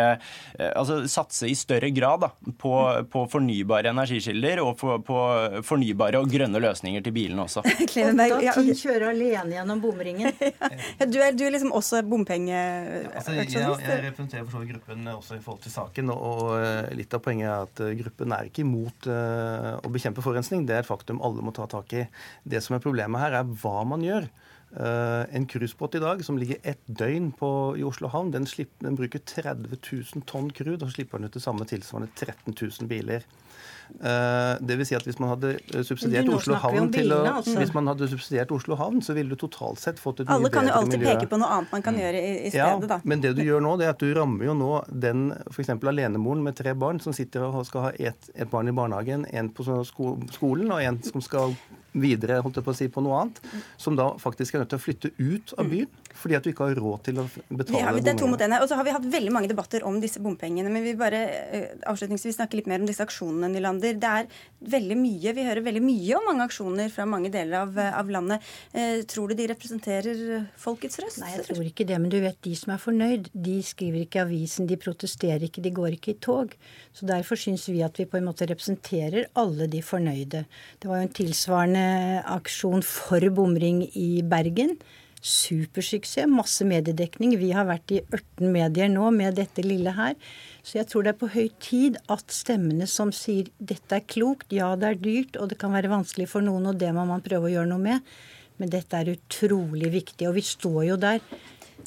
Altså satse i større grad da, på, på fornybare energikilder og på, på fornybare og grønne løsninger til bilene også. Klevenberg, ja, okay. kjører alene gjennom bomringen. ja, du, er, du, er, liksom også bompengeaksjonist? Altså, jeg, jeg, representerer for så vidt gruppen også i forhold til saken. og eh, Litt av poenget er at eh, gruppen er ikke imot uh, å bekjempe forurensning. Det er et faktum alle må ta tak i. Det som er problemet her, er hva man gjør. Uh, en cruisebåt i dag som ligger ett døgn på, i Oslo havn, den, slipper, den bruker 30 000 tonn crude og slipper den ut det samme tilsvarende 13 000 biler. Eh, det vil si at hvis man hadde eh, subsidiert Oslo havn til å, altså. Hvis man hadde subsidiert Oslo havn, så ville du totalt sett fått et mye bedre miljø. Alle kan jo alltid miljø. peke på noe annet man kan mm. gjøre i, i stedet, ja, da. Men det du gjør nå, det er at du rammer jo nå den f.eks. alenemoren med tre barn som sitter og skal ha et, et barn i barnehagen, en på skolen og en som skal videre holdt jeg på å si, på noe annet, som da faktisk er nødt til å flytte ut av byen Fordi at du ikke har råd til å betale ja, det er to mot ene. Og så har vi hatt veldig mange debatter om disse bompengene. Men vi bare uh, avslutningsvis snakke litt mer om disse aksjonene, Nylander. Det er veldig mye, Vi hører veldig mye om mange aksjoner fra mange deler av, uh, av landet. Eh, tror du de representerer folkets røst? Nei, jeg tror ikke det. Men du vet, de som er fornøyd, de skriver ikke i avisen, de protesterer ikke, de går ikke i tog. Så derfor syns vi at vi på en måte representerer alle de fornøyde. Det var jo en tilsvarende aksjon for bomring i Bergen supersuksess. Masse mediedekning. Vi har vært i 18 medier nå med dette lille her. Så jeg tror det er på høy tid at stemmene som sier dette er klokt, ja det er dyrt, og det kan være vanskelig for noen, og det må man prøve å gjøre noe med. Men dette er utrolig viktig. Og vi står jo der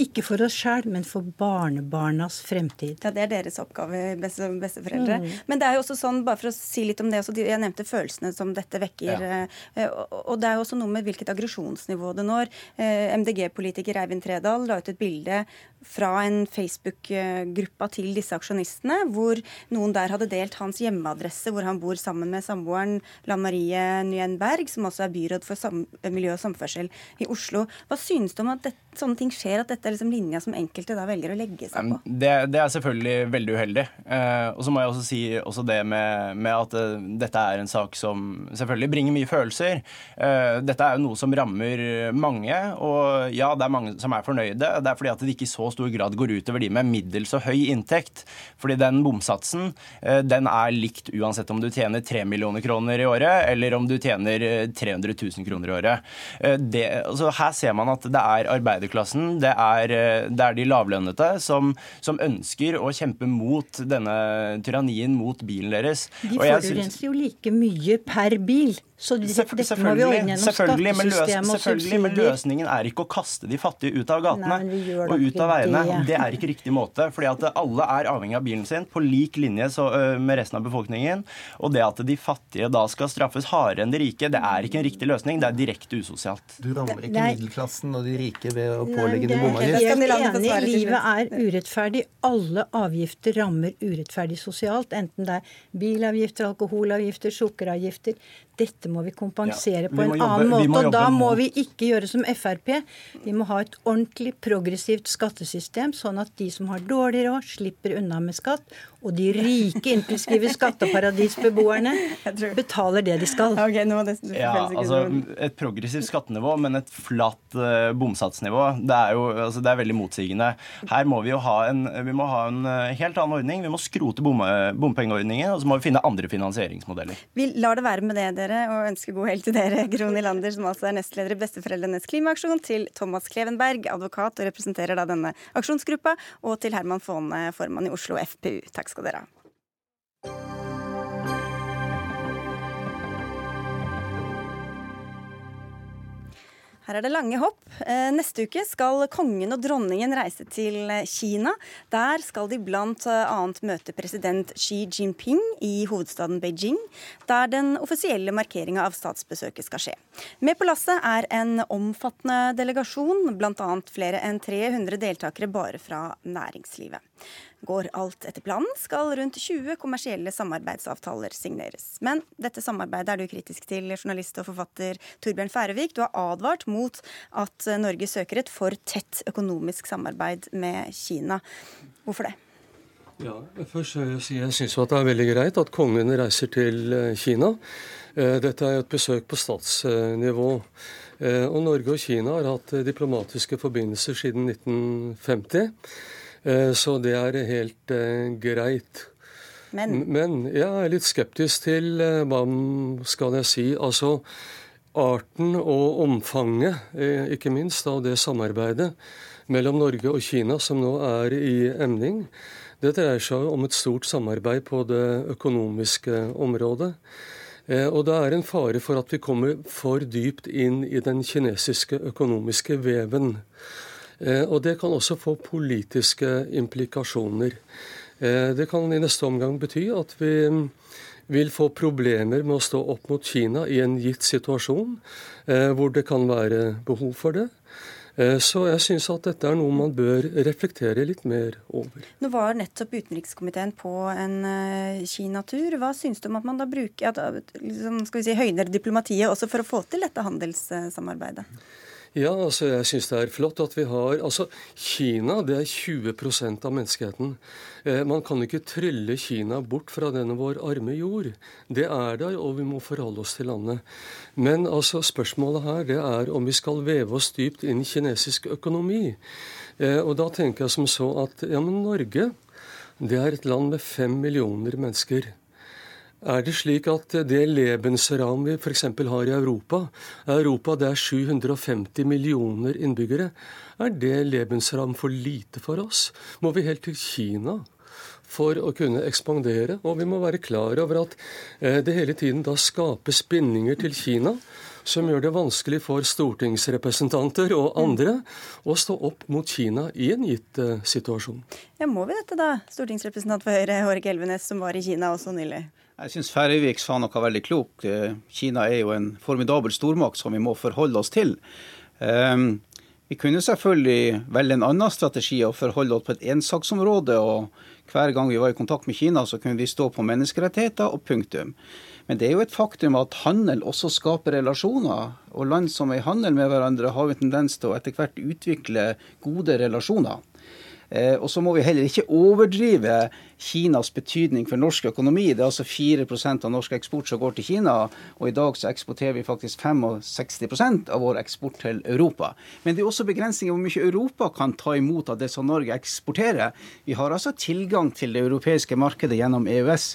ikke for oss sjøl, men for barnebarnas fremtid. Ja, Det er deres oppgave, beste, besteforeldre. Mm. Men det er jo også sånn, bare for å si litt om det, jeg nevnte følelsene som dette vekker. Ja. Eh, og det er jo også noe med hvilket aggresjonsnivå det når. Eh, MDG-politiker Eivind Tredal la ut et bilde fra en Facebook-gruppa til disse aksjonistene, hvor noen der hadde delt hans hjemmeadresse, hvor han bor sammen med samboeren Lan Marie Nguyen Berg, som også er byråd for miljø og samferdsel i Oslo. Hva synes du om at dette, sånne ting skjer, at dette er liksom linja som enkelte da velger å legge seg på? Det, det er selvfølgelig veldig uheldig. Eh, og så må jeg også si også det med, med at uh, dette er en sak som selvfølgelig bringer mye følelser. Uh, dette er jo noe som rammer mange, og ja, det er mange som er fornøyde. Det er fordi at det ikke så stor grad går utover de med middels og høy inntekt. Fordi den bomsatsen uh, den er likt uansett om du tjener 3 millioner kroner i året, eller om du tjener 300 000 kroner i året. Det, altså, her ser man at det er arbeiderklassen, det er eh, det er de lavlønnede som, som, ønsker å kjempe mot denne tyrannien mot bilen deres. De forurenser jo like mye per bil. Så det, dette må vi ordne gjennom selvfølgelig, men, løs, selvfølgelig, men løsningen er ikke å kaste de fattige ut av gatene Nei, og ut av veiene. Det. det er ikke riktig måte. fordi at alle er avhengig av bilen sin på lik linje så, med resten av befolkningen. Og det at de fattige da skal straffes hardere enn de rike, det er ikke en riktig løsning. Det er direkte usosialt. Du rammer ikke middelklassen og de rike ved å pålegge dem bomavgift? Jeg er enig. Livet er urettferdig. Alle avgifter rammer urettferdig sosialt. Enten det er bilavgifter, alkoholavgifter, sukkeravgifter. Dette må vi kompensere ja, på en jobbe, annen måte. Og da må vi ikke gjøre som Frp. Vi må ha et ordentlig progressivt skattesystem, sånn at de som har dårlig råd, slipper unna med skatt. Og de rike, inklusive skatteparadisbeboerne, betaler det de skal. Okay, ja, altså Et progressivt skattenivå, men et flatt uh, bomsatsnivå, det er jo altså, det er veldig motsigende. Her må vi jo ha en, vi må ha en uh, helt annen ordning. Vi må skrote bom, bompengeordningen, og så må vi finne andre finansieringsmodeller. Vi lar det være med det, dere, og ønsker god helg til dere, Gro Lander, som altså er nestleder i Besteforeldrenes klimaaksjon, til Thomas Klevenberg, advokat og representerer da denne aksjonsgruppa, og til Herman Faane, formann i Oslo FPU. Takk skal dere ha. Her er det lange hopp. Eh, neste uke skal kongen og dronningen reise til Kina. Der skal de bl.a. møte president Xi Jinping i hovedstaden Beijing, der den offisielle markeringa av statsbesøket skal skje. Med på lasset er en omfattende delegasjon, bl.a. flere enn 300 deltakere bare fra næringslivet. Går alt etter planen, skal rundt 20 kommersielle samarbeidsavtaler signeres. Men dette samarbeidet er du kritisk til, journalist og forfatter Torbjørn Færøvik. Du har advart mot at Norge søker et for tett økonomisk samarbeid med Kina. Hvorfor det? Ja, først vil Jeg si jeg syns det er veldig greit at kongen reiser til eh, Kina. Eh, dette er et besøk på statsnivå. Eh, og Norge og Kina har hatt diplomatiske forbindelser siden 1950. Eh, så det er helt eh, greit. Men? Men jeg er litt skeptisk til eh, hva skal jeg si Altså arten og omfanget, ikke minst, av det samarbeidet mellom Norge og Kina som nå er i emning. Det dreier seg om et stort samarbeid på det økonomiske området. Og det er en fare for at vi kommer for dypt inn i den kinesiske økonomiske veven. Eh, og det kan også få politiske implikasjoner. Eh, det kan i neste omgang bety at vi mm, vil få problemer med å stå opp mot Kina i en gitt situasjon, eh, hvor det kan være behov for det. Så jeg syns at dette er noe man bør reflektere litt mer over. Nå var nettopp utenrikskomiteen på en Kina-tur. Hva syns du om at man da bruker, at, liksom, si, høyner diplomatiet også for å få til dette handelssamarbeidet? Ja, altså jeg syns det er flott at vi har Altså, Kina det er 20 av menneskeheten. Eh, man kan ikke trylle Kina bort fra denne vår arme jord. Det er der, og vi må forholde oss til landet. Men altså, spørsmålet her det er om vi skal veve oss dypt inn i kinesisk økonomi. Eh, og da tenker jeg som så at ja, men Norge det er et land med fem millioner mennesker. Er det slik at det lebensram vi f.eks. har i Europa, Europa det er 750 millioner innbyggere, er det lebensram for lite for oss? Må vi helt til Kina for å kunne ekspandere? Og vi må være klar over at eh, det hele tiden da skapes bindinger til Kina som gjør det vanskelig for stortingsrepresentanter og andre å stå opp mot Kina i en gitt uh, situasjon. Ja, Må vi dette, da? Stortingsrepresentant for Høyre, Hårek Elvenes, som var i Kina også nylig. Jeg syns Færøyvik sa noe veldig klokt. Eh, Kina er jo en formidabel stormakt som vi må forholde oss til. Um, vi kunne selvfølgelig velge en annen strategi og forholde oss på et ensaksområde. og Hver gang vi var i kontakt med Kina, så kunne vi stå på menneskerettigheter og punktum. Men det er jo et faktum at handel også skaper relasjoner. Og land som er i handel med hverandre, har jo tendens til å etter hvert utvikle gode relasjoner. Eh, og så må vi heller ikke overdrive Kinas betydning for norsk økonomi. Det er altså 4% av norsk eksport som går til Kina, og i dag så eksporterer vi faktisk 65% av vår eksport til Europa. Men det er også begrensninger hvor mye Europa kan ta imot av det som Norge eksporterer. Vi har altså tilgang til det europeiske markedet gjennom EØS,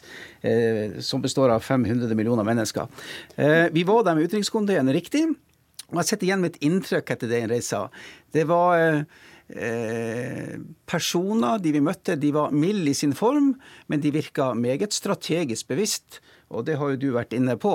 eh, som består av 500 millioner mennesker. Eh, vi var der med utenrikskomiteen, riktig. Og jeg sitter igjen med et inntrykk etter den reisa. Det var eh, Eh, personer de vi møtte, de var milde i sin form, men de virka meget strategisk bevisst. Og det har jo du vært inne på.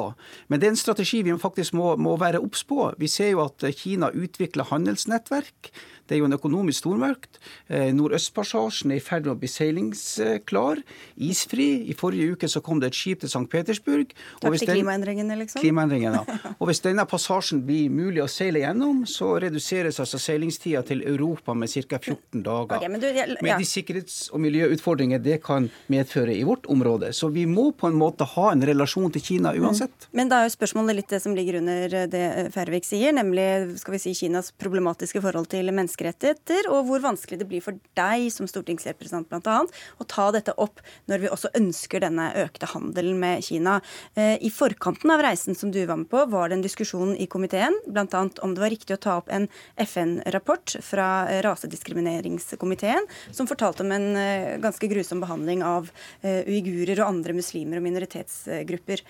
Men det er en strategi vi faktisk må, må være obs på. Vi ser jo at Kina utvikler handelsnettverk. Det er jo en økonomisk stormakt. Eh, Nordøstpassasjen er i ferd med å bli seilingsklar. Isfri. I forrige uke så kom det et skip til St. Petersburg. Takk til klimaendringene, liksom? Klimaendringene, ja. Og hvis denne passasjen blir mulig å seile gjennom, så reduseres altså seilingstida til Europa med ca. 14 dager. Okay, du, ja. Med de sikkerhets- og miljøutfordringer det kan medføre i vårt område. Så vi må på en måte ha en relasjon til Kina uansett. Mm. Men da er jo spørsmålet litt det som ligger under det Færvik sier, nemlig skal vi si Kinas problematiske forhold til mennesker menneskerettigheter, og hvor vanskelig det blir for deg som stortingsrepresentant bl.a. å ta dette opp når vi også ønsker denne økte handelen med Kina. Eh, I forkanten av reisen som du var med på, var det en diskusjon i komiteen bl.a. om det var riktig å ta opp en FN-rapport fra eh, rasediskrimineringskomiteen som fortalte om en eh, ganske grusom behandling av uigurer og andre muslimer og minoritetsgrupper.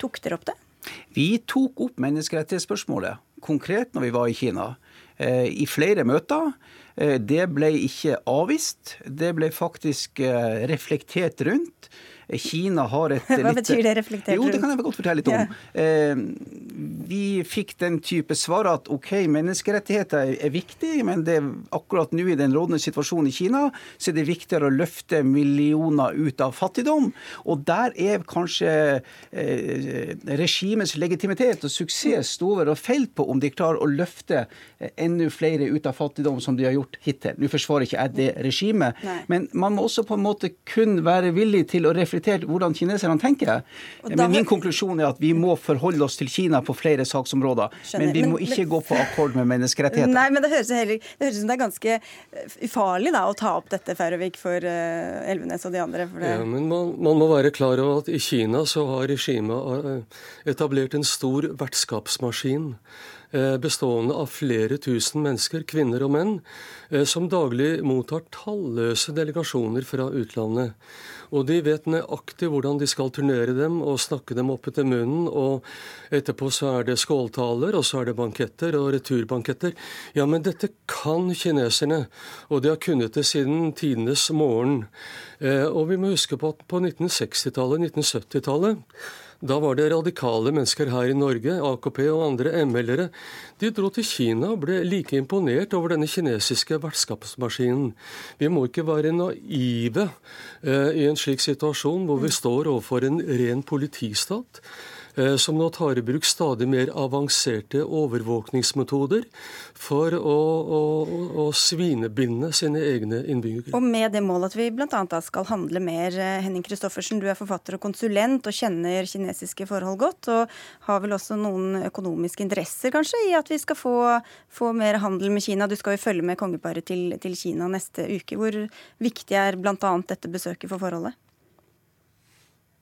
Tok dere opp det? Vi tok opp menneskerettighetsspørsmålet konkret når vi var i Kina. Eh, i flere møter. Eh, det ble ikke avvist. Det ble faktisk eh, reflektert rundt. Kina har et Hva litt, betyr det reflektert? Jo, det kan jeg godt fortelle litt om. Ja. vi fikk den type svar at OK, menneskerettigheter er viktig, men det er akkurat nå i den rådende situasjonen i Kina, så er det viktigere å løfte millioner ut av fattigdom. Og der er kanskje eh, regimets legitimitet og suksess står og feil på om de klarer å løfte enda flere ut av fattigdom, som de har gjort hittil. Nå forsvarer ikke jeg det regimet, men man må også på en måte kun være villig til å reflektere hvordan kineserne tenker. Men min konklusjon er at vi må forholde oss til Kina på flere saksområder. Skjønner. Men vi må men, ikke men... gå på akkord med menneskerettigheter. Nei, men det høres, heller, det høres ut som det er ganske eh, ufarlig da, å ta opp dette, Færøvik, for uh, Elvenes og de andre. Ja, men man, man, må være klar over at i Kina så har regimet eh, etablert en stor vertskapsmaskin. Eh, bestående av flere tusen mennesker, kvinner og menn, eh, som daglig mottar talløse delegasjoner fra utlandet. Og de vet nøyaktig hvordan de skal turnere dem og snakke dem opp etter munnen. Og etterpå så er det skåltaler, og så er det banketter og returbanketter. Ja, men dette kan kineserne, og de har kunnet det siden tidenes morgen. Eh, og vi må huske på at på 1960-tallet, 1970-tallet da var det radikale mennesker her i Norge, AKP og andre ML-ere. De dro til Kina og ble like imponert over denne kinesiske vertskapsmaskinen. Vi må ikke være naive eh, i en slik situasjon hvor vi står overfor en ren politistat. Eh, som nå tar i bruk stadig mer avanserte overvåkningsmetoder for å, å, å svinebinde sine egne innbyggere. Og med det målet at vi bl.a. skal handle mer. Eh, Henning Christoffersen, du er forfatter og konsulent og kjenner kinesiske forhold godt. Og har vel også noen økonomiske interesser kanskje i at vi skal få, få mer handel med Kina. Du skal jo følge med kongeparet til, til Kina neste uke. Hvor viktig er bl.a. dette besøket for forholdet?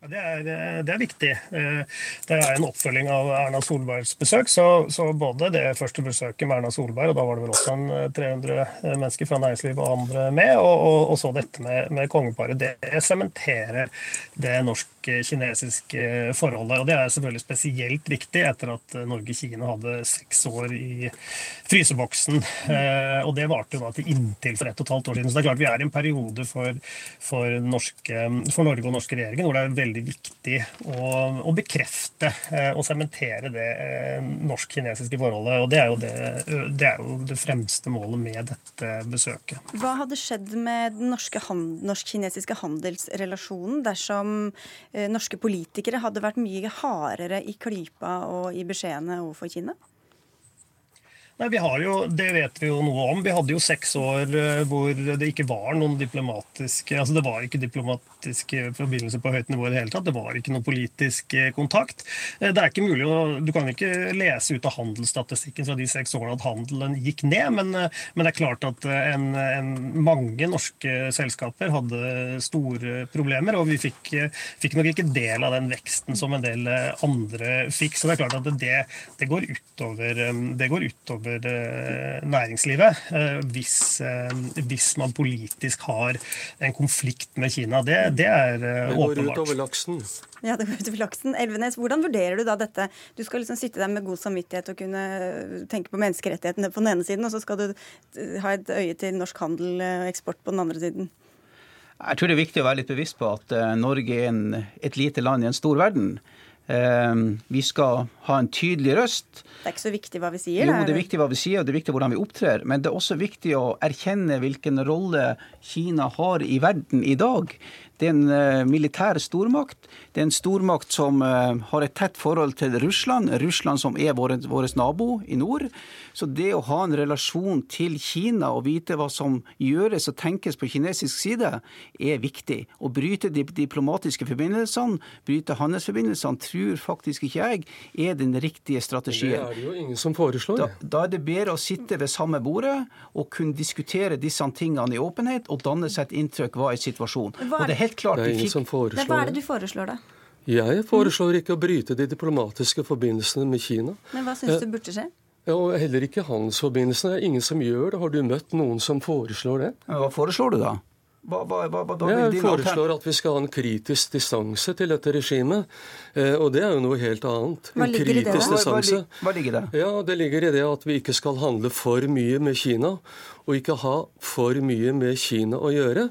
Det er, det er, viktig. Eh, det er en oppfølging av Erna Solbergs besøk. Så, så, både det første besøket med Erna Solberg, og da var det vel også en 300 eh, eh, mennesker fra næringslivet og andre med, og, og, og så dette med, med kongeparet, det sementerer det norsk-kinesiske forholdet. Og det er selvfølgelig spesielt viktig etter at Norge-Kina hadde seks år i fryseboksen. Og det varte jo da til inntil for ett og et halvt år siden. Så det er klart vi er i en periode for, for, norske, for Norge og norske regjeringer hvor det er veldig veldig viktig å, å bekrefte eh, og sementere det eh, norsk-kinesiske forholdet. og det er, det, det er, jo det, fremste målet med dette besøket. Hva hadde skjedd med den norsk-kinesiske handelsrelasjonen dersom eh, norske politikere hadde vært mye hardere i klypa og i beskjedene overfor Kina? Nei, vi har jo, Det vet vi jo noe om. Vi hadde jo seks år eh, hvor det ikke var noen diplomatiske altså Det var ikke diplomatiske forbindelser på høyt nivå i det hele tatt. Det var ikke noen politisk eh, kontakt. Eh, det er ikke mulig Du kan ikke lese ut av handelsstatistikken fra de seks årene at handelen gikk ned, men, men det er klart at en, en, mange norske selskaper hadde store problemer, og vi fikk, fikk, nok ikke del av den veksten som en del andre fikk. Så det er klart at det, det går utover, det går utover over eh, næringslivet eh, hvis, eh, hvis, man politisk har en konflikt med Kina. Det, det er åpenbart. Det går utover laksen. Ja, det går utover laksen. Elvenes, hvordan vurderer du da dette? Du skal liksom sitte der med god samvittighet og kunne tenke på menneskerettighetene på den ene siden, og så skal du ha et øye til norsk handel og eksport på den andre siden. Jeg tror det er viktig å være litt bevisst på at Norge er en, et lite land i en stor verden. Ehm, vi skal ha en tydelig røst. Det er ikke så viktig hva vi sier? Jo, det er viktig hva vi sier, og det er viktig hvordan vi opptrer. Men det er også viktig å erkjenne hvilken rolle Kina har i verden i dag. Det er en uh, militær stormakt. Det er en stormakt som uh, har et tett forhold til Russland. Russland som er vår, vår nabo i nord. Så det å ha en relasjon til Kina og vite hva som gjøres og tenkes på kinesisk side, er viktig. Å bryte de diplomatiske forbindelsene, bryte handelsforbindelsene, tror faktisk ikke jeg er den riktige strategien. Det er det jo ingen som foreslår. Da, da er det bedre å sitte ved samme bordet og kunne diskutere disse tingene i åpenhet og danne seg et inntrykk hva er situasjonen. Hva er, og det er helt klart det er ingen fikk... som foreslår Hva er det du foreslår, da? Jeg foreslår ikke å bryte de diplomatiske forbindelsene med Kina. Men hva syns du burde skje? Ja, og Heller ikke handelsforbindelsene. Det er ingen som gjør det. Har du møtt noen som foreslår det? Hva foreslår du, da? Hva, hva, hva, jeg foreslår at vi skal ha en kritisk distanse til dette regimet. Eh, og det er jo noe helt annet. Hva ligger i det? Distanse. Hva, ligger det? Ja, Det ligger i det at vi ikke skal handle for mye med Kina, og ikke ha for mye med Kina å gjøre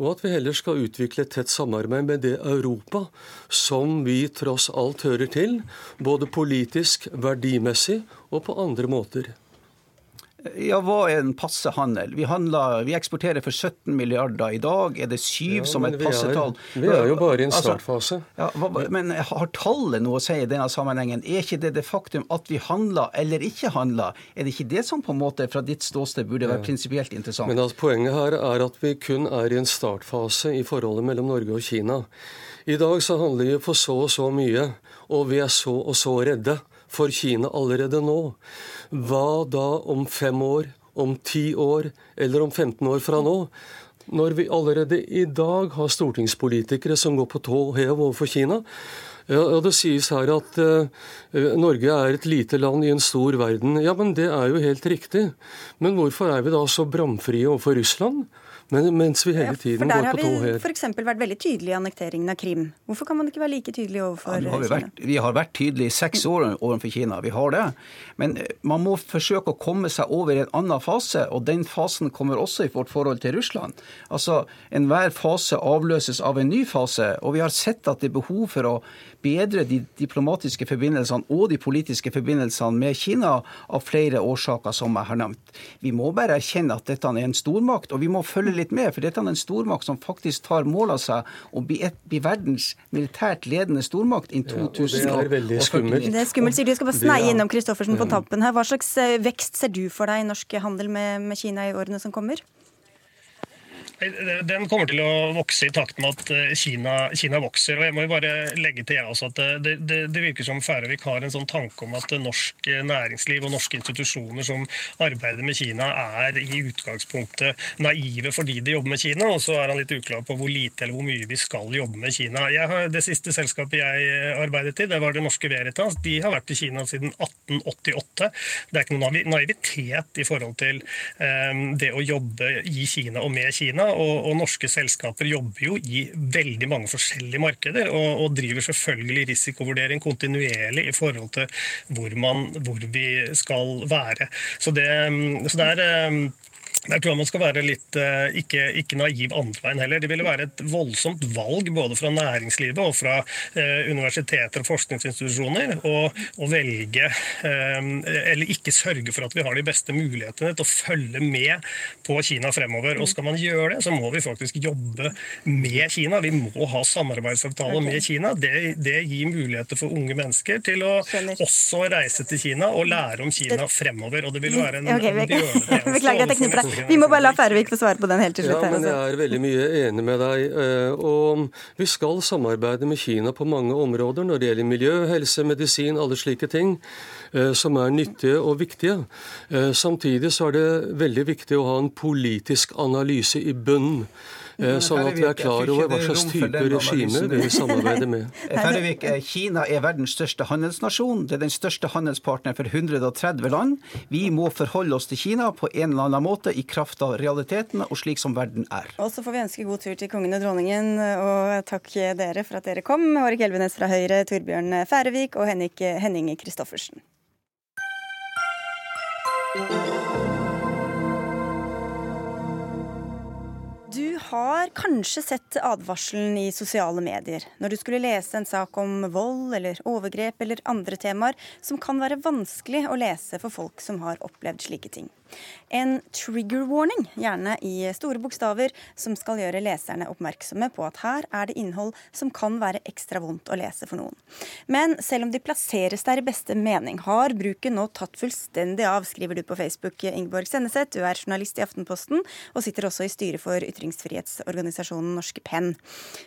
og at vi heller skal utvikle et tett samarbeid med det Europa som vi tross alt hører til, både politisk, verdimessig og på andre måter. Ja, Hva er en passe handel? Vi, handler, vi, eksporterer for 17 milliarder i dag. Er det syv ja, som et passetall? Vi er jo bare i en altså, startfase. Altså, ja, men har tallet noe å si i denne sammenhengen? Er ikke det det faktum at vi handler eller ikke handler? Er det ikke det som på en måte fra ditt ståsted burde være prinsipielt interessant? Men altså, Poenget her er at vi kun er i en startfase i forholdet mellom Norge og Kina. I dag så handler vi for så og så mye, og vi er så og så redde for Kina allerede nå. Hva da om fem år, om ti år eller om 15 år fra nå? Når vi allerede i dag har stortingspolitikere som går på tå hev overfor Kina. Ja, Det sies her at uh, Norge er et lite land i en stor verden. Ja, men Det er jo helt riktig. Men hvorfor er vi da så bramfrie overfor Russland? Men mens vi hele tiden ja, går på tå her. Der har vi f.eks. vært veldig tydelige i annekteringen av Krim. Hvorfor kan man ikke være like tydelig overfor ja, har vi, vært, vi, har vært tydelige i seks år overfor Kina. Vi har det. Men eh, man må forsøke å komme seg over i en annen fase, og den fasen kommer også i vårt forhold til Russland. Altså, Enhver fase avløses av en ny fase, og vi har sett at det er behov for å bedre de diplomatiske forbindelsene og de politiske forbindelsene med Kina av flere årsaker som jeg har nevnt. Vi må bare erkjenne at dette er en stormakt, og vi må følge litt med, for dette er en stormakt som faktisk tar mål av seg å bli, et, bli verdens militært ledende stormakt innen 2000. Ja, det er veldig skummelt. Det er skummelt, sier du. Skal bare sneie innom Kristoffersen på tampen her. Hva slags eh, vekst ser du for deg i norsk handel med, med Kina i årene som kommer? Den kommer til å vokse i takt med at eh, Kina, Kina vokser. og jeg må jo bare legge til jeg også at det, det, det virker som Færøyvik har en sånn tanke om at norsk næringsliv og norske institusjoner som arbeider med Kina, er i utgangspunktet naive fordi de jobber med Kina. Og så er han litt uklar på hvor lite eller hvor mye vi skal jobbe med Kina. Har, det siste selskapet jeg eh, arbeidet i, det var det norske Veritas. De har vært i Kina siden 1888. Det er ikke noen naivitet i forhold til um, det å jobbe i Kina og med Kina og, og, norske selskaper jobber jo i veldig mange forskjellige markeder og, og driver selvfølgelig risikovurdering kontinuerlig i forhold til hvor, man, hvor vi skal være. Så det, så det er jeg tror man skal være litt eh, ikke, ikke naiv andre veien heller. Det ville være et voldsomt valg både fra næringslivet og fra eh, universiteter og forskningsinstitusjoner å velge eh, eller ikke sørge for at vi har de beste mulighetene til å følge med på Kina fremover. Og skal man gjøre det, så må vi faktisk jobbe med Kina. Vi må ha samarbeidsavtaler okay. med Kina. Det, det, gir muligheter for unge mennesker til å Skjønner. også reise til Kina og lære om Kina fremover. Og det vil være en, okay, en bjørnetjeneste vi må bare la Færvik få svare på den helt til slutt. Ja, men Jeg er veldig mye enig med deg. Eh, og Vi skal samarbeide med Kina på mange områder når det gjelder miljø, helse, medisin, alle slike ting eh, som er nyttige og viktige. Eh, samtidig så er det veldig viktig å ha en politisk analyse i bunnen. Eh, sånn at vi er klar over hva slags type regime vi samarbeider med. Færøyvik, eh, Kina er verdens største handelsnasjon. Det er den største handelspartneren for 130 land. Vi må forholde oss til Kina på en eller annen måte i kraft av realitetene og slik som verden er. Og så får vi ønske god tur til kongen og dronningen, og takk dere for at dere kom. Hårek Elvenes fra Høyre, Torbjørn Færøvik og Henning Kristoffersen har kanskje sett advarselen i sosiale medier når du skulle lese en sak om vold eller overgrep eller andre temaer som kan være vanskelig å lese for folk som har opplevd slike ting. En trigger warning, gjerne i store bokstaver, som skal gjøre leserne oppmerksomme på at her er det innhold som kan være ekstra vondt å lese for noen. Men selv om de plasseres der i beste mening, har bruken nå tatt fullstendig av, skriver du på Facebook, Ingeborg Senneset. Du er journalist i Aftenposten og sitter også i styret for ytringsfrihetsorganisasjonen Norske Penn.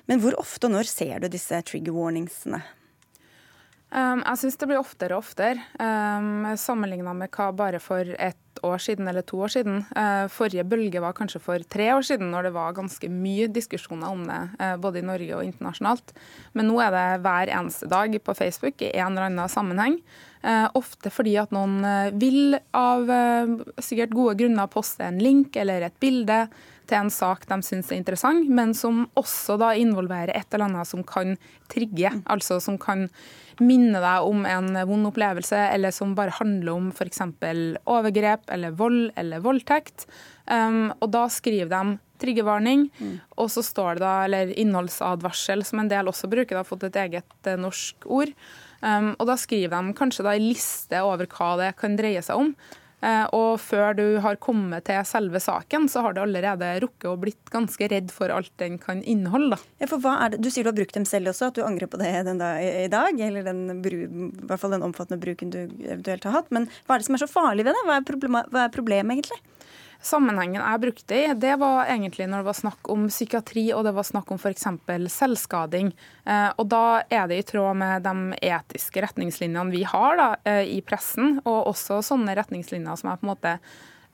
Men hvor ofte og når ser du disse trigger warningsene? Um, jeg syns det blir oftere og oftere, um, sammenligna med hva bare for et år siden eller to år siden. Uh, forrige bølge var kanskje for tre år siden, når det var ganske mye diskusjoner om det, uh, både i Norge og internasjonalt. Men nå er det hver eneste dag på Facebook i en eller annen sammenheng. Uh, ofte fordi at noen vil av sikkert gode grunner poste en link eller et bilde til en sak de syns er interessant, men som også da involverer et eller annet som kan trigge. Altså som kan minne deg om en vond opplevelse, eller som bare handler om f.eks. overgrep eller vold eller voldtekt. Um, og da skriver de triggervarning, mm. og så står det da, eller innholdsadvarsel, som en del også bruker, det har fått et eget uh, norsk ord. Um, og da skriver de kanskje da en liste over hva det kan dreie seg om. Eh, og før du har kommet til selve saken, så har du allerede rukket å blitt ganske redd for alt den kan inneholde. Ja, for hva er det? Du sier du har brukt dem selv også, at du angrer på det da, i dag? Eller den, i hvert fall den omfattende bruken du eventuelt har hatt. Men hva er det som er så farlig ved det? Hva er, problem, hva er problemet, egentlig? Sammenhengen jeg brukte i, det var egentlig når det var snakk om psykiatri og det var snakk om f.eks. selvskading. Eh, og Da er det i tråd med de etiske retningslinjene vi har da, eh, i pressen, og også sånne retningslinjer som jeg på en måte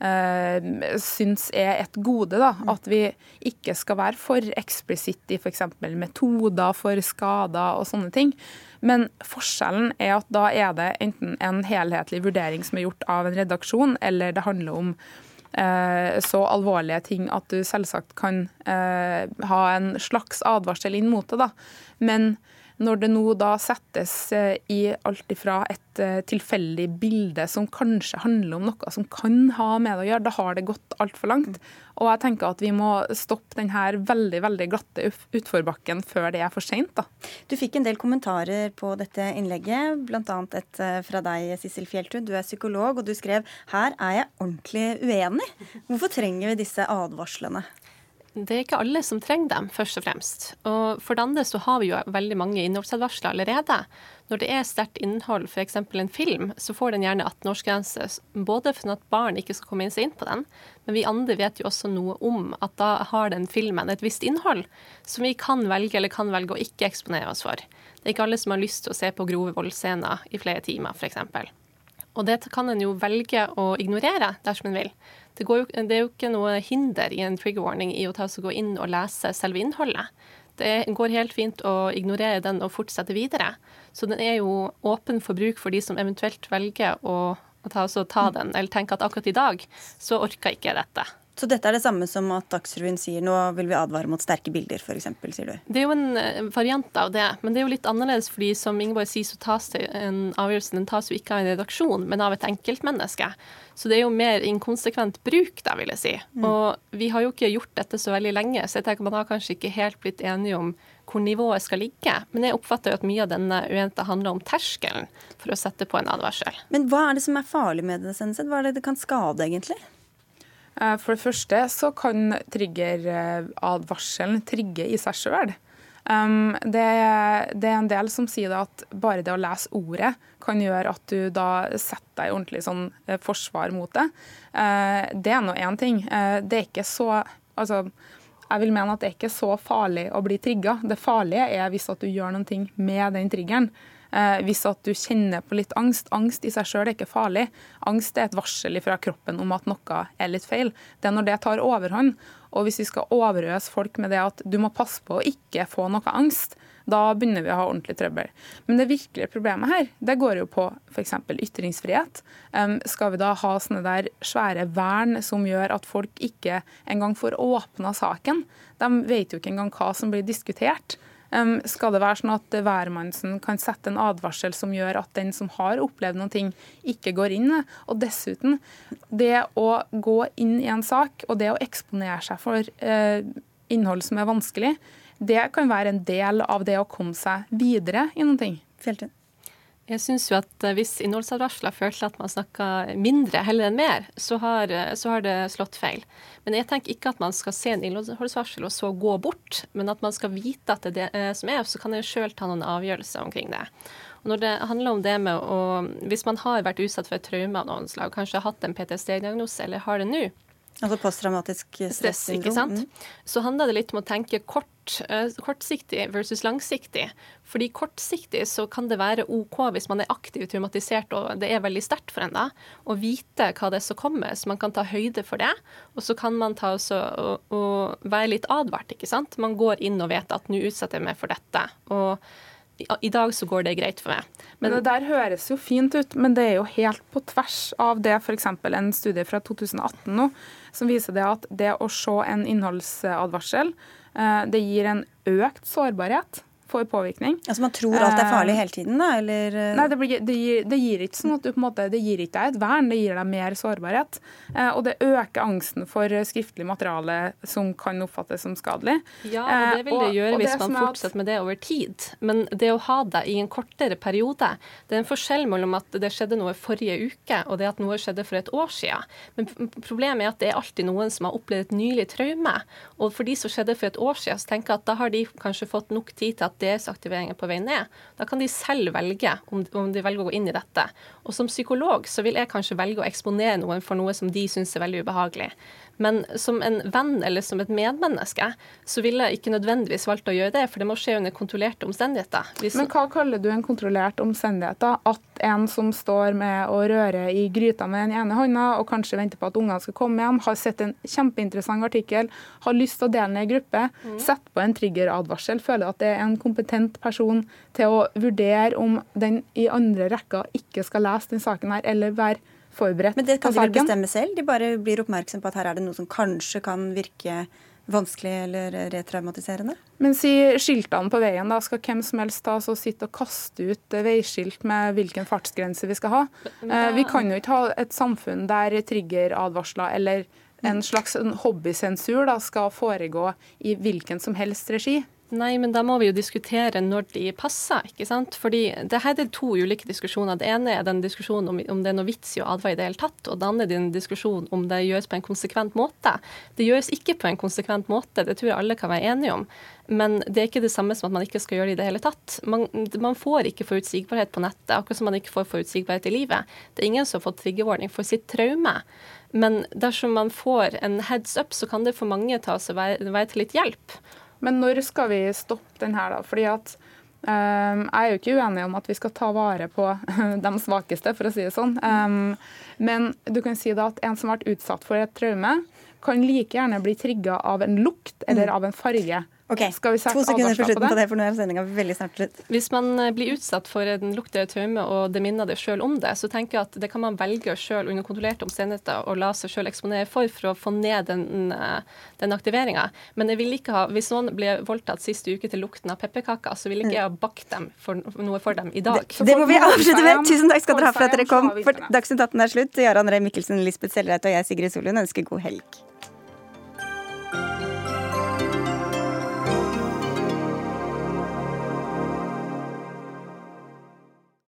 uh, syns er et gode. Da. At vi ikke skal være for eksplisitt i f.eks. metoder for skader og sånne ting. Men forskjellen er at da er det enten en helhetlig vurdering som er gjort av en redaksjon, eller det handler om så alvorlige ting at du selvsagt kan eh, ha en slags advarsel inn mot det. Da. Men når det nå da settes eh, i alt ifra et eh, tilfeldig bilde som kanskje handler om noe som kan ha med det å gjøre, da har det gått altfor langt. Og jeg tenker at vi må stoppe denne veldig veldig glatte utforbakken før det er for seint. Du fikk en del kommentarer på dette innlegget, bl.a. et eh, fra deg, Sissel Fjelltun. Du er psykolog, og du skrev her er jeg ordentlig uenig. Hvorfor trenger vi disse advarslene? Det er ikke alle som trenger dem, først og fremst. Og for det andre så har vi jo veldig mange innholdsadvarsler allerede. Når det er sterkt innhold, f.eks. en film, så får den gjerne 18-årsgrense. Både for at barn ikke skal komme seg inn på den, men vi andre vet jo også noe om at da har den filmen et visst innhold som vi kan velge eller kan velge å ikke eksponere oss for. Det er ikke alle som har lyst til å se på grove voldsscener i flere timer, f.eks. Og det kan en jo velge å ignorere dersom en vil. Det, jo, det, er jo ikke noe hinder i en trigger warning i å ta gå inn og lese selve innholdet. Det går helt fint å ignorere den og fortsette videre. Så den er jo åpen for bruk for de som eventuelt velger å, å ta, ta, den, eller tenker at akkurat i dag så orker ikke dette. Så dette er det samme som at Dagsrevyen sier nå vil vi advare mot sterke bilder, f.eks., sier du? Det er jo en eh, variant av det, men det er jo litt annerledes fordi som Ingeborg sier, så tas det en avgjørelse den tas jo ikke av en redaksjon, men av et enkeltmenneske. Så det er jo mer inkonsekvent bruk, da, vil jeg si. Mm. Og vi har jo ikke gjort dette så veldig lenge, så jeg tenker man har kanskje ikke helt blitt enige om hvor nivået skal ligge. Men jeg oppfatter jo at mye av denne uenigheten handler om terskelen for å sette på en advarsel. Men hva er det som er farlig med det, Senset? Hva er det det kan skade, egentlig? Eh, for det første så kan triggeradvarselen trigge i seg sjøl. Um, det, det, er en del som sier at bare det å lese ordet kan gjøre at du da setter deg ordentlig sånn eh, forsvar mot det. Uh, det er nå én ting. Uh, det er ikke så Altså, jeg vil mene at det er ikke så farlig å bli trigga. Det farlige er hvis at du gjør noe med den triggeren. Eh, hvis at du kjenner på litt angst. Angst i seg sjøl er ikke farlig. Angst er et varsel fra kroppen om at noe er litt feil. Det er når det tar overhånd. Og hvis vi skal overøse folk med det at du må passe på å ikke få noe angst, da begynner vi å ha ordentlig trøbbel. Men det virkelige problemet her, det går jo på f.eks. ytringsfrihet. Um, skal vi da ha sånne der svære vern som gjør at folk ikke engang får åpna saken? De vet jo ikke engang hva som blir diskutert. Skal det være sånn at hvermannsen kan sette en advarsel som gjør at den som har opplevd ting, ikke går inn? Og dessuten, det å gå inn i en sak og det å eksponere seg for eh, innhold som er vanskelig, det kan være en del av det å komme seg videre i noen ting. Jeg syns jo at eh, hvis innholdsadvarsler fører til at man snakker mindre heller enn mer, så har, eh, så har, det slått feil. Men jeg tenker ikke at man skal se en innholdsvarsel og så gå bort, men at man skal vite at det er det eh, som er, så kan en sjøl ta noen avgjørelser omkring det. Og når det handler om det med å Hvis man har vært utsatt for et traume av noen slag, kanskje har hatt en PTSD-diagnose eller har det nå, Altså posttraumatisk stressyndrom. Mm. Så handler det litt om å tenke kort, uh, kortsiktig versus langsiktig. Fordi kortsiktig så kan det være OK hvis man er aktivt traumatisert og det er veldig sterkt for en da, å vite hva det er som kommer, så man kan ta høyde for det. Og så kan man ta også, og, og være litt advart, ikke sant. Man går inn og vet at nå utsetter jeg meg for dette. og i dag så går det greit for meg. Men, men, Det der høres jo fint ut, men det er jo helt på tvers av det f.eks. en studie fra 2018 nå, som viser det at det å se en innholdsadvarsel, eh, det gir en økt sårbarhet får påvirkning. Altså Man tror alt er farlig eh, hele tiden, da? Eller? Eh? Nei, det, blir, det, gir, det, gir, ikke sånn at du på en måte, det gir ikke deg et vern, det gir deg mer sårbarhet. Eh, og det øker angsten for skriftlig materiale som kan oppfattes som skadelig. Ja, og det vil det gjøre og, og hvis man fortsetter med det over tid. Men det å ha det i en kortere periode, det er en forskjell mellom at det skjedde noe forrige uke og det at noe skjedde for et år siden. Men problemet er at det er alltid noen som har opplevd et nylig traume. Og for de som skjedde for et år siden, så tenker jeg at da har de kanskje fått nok tid til at desaktivering er på vei ned. Da kan de selv velge om, om, de velger å gå inn i dette. Og som psykolog så vil jeg kanskje velge å eksponere noen for noe som de syns er veldig ubehagelig. Men som en venn eller som et medmenneske, så ville jeg ikke nødvendigvis valgt å gjøre det, for det må skje under kontrollerte omstendigheter. Hvis Men hva kaller du en kontrollert omstendighet? da? At en som står med å røre i gryta med den ene hånda, og kanskje venter på at ungene skal komme hjem, har sett en kjempeinteressant artikkel, har lyst til å dele den i gruppe, mm. sett på en triggeradvarsel, føler at det er en kompetent person til å vurdere om den i andre rekka ikke skal lese den saken her, eller være forberedt Men det kan de vel bestemme selv? De bare blir oppmerksom på at her er det noe som kanskje kan virke vanskelig eller retraumatiserende? Men si skiltene på veien, da. Skal hvem som helst ta og sitte og kaste ut veiskilt med hvilken fartsgrense vi skal ha? Da... vi kan jo ikke ha et samfunn der triggeradvarsler eller en slags hobbysensur da, skal foregå i hvilken som helst regi. Nei, men da må vi jo diskutere når de passer, ikke sant. Fordi det her er to ulike diskusjoner. Det ene er den diskusjonen om, om det er noe vits i å advare i det hele tatt. Og det andre er den diskusjonen om det gjøres på en konsekvent måte. Det gjøres ikke på en konsekvent måte, det tror jeg alle kan være enige om. Men det er ikke det samme som at man ikke skal gjøre det i det hele tatt. Man, man får ikke forutsigbarhet på nettet, akkurat som man ikke får forutsigbarhet i livet. Det er ingen som har fått triggerwarning for sitt traume. Men dersom man får en heads up, så kan det for mange ta seg være, være til litt hjelp. Men når skal vi stoppe den her, da? Fordi at um, Jeg er jo ikke uenig om at vi skal ta vare på de svakeste, for å si det sånn. Um, men du kan si da at en som vært utsatt for et traume, kan like gjerne bli trigga av en lukt eller Mm. av en farge. Ok, Skal vi To sekunder for slutten på det, for nå er sendinga veldig snart slutt. Hvis man eh, blir utsatt for en lukt eller traume, og det minner deg sjøl om det, så tenker jeg at det kan man velge sjøl under kontrollerte omstendigheter å la seg sjøl eksponere for, for å få ned den, eh, den aktiveringa. Men jeg vil ikke ha, hvis noen ble voldtatt sist uke til lukten av pepperkaker, så vil ikke jeg ha bakt dem for, noe for dem i dag. Det må vi avslutte med. Tusen takk skal dere ha for at dere kom. For Dagsnytt 18 er slutt. Jarand Ree Mikkelsen, Lisbeth Sellereit og jeg, Sigrid Solund, ønsker god helg.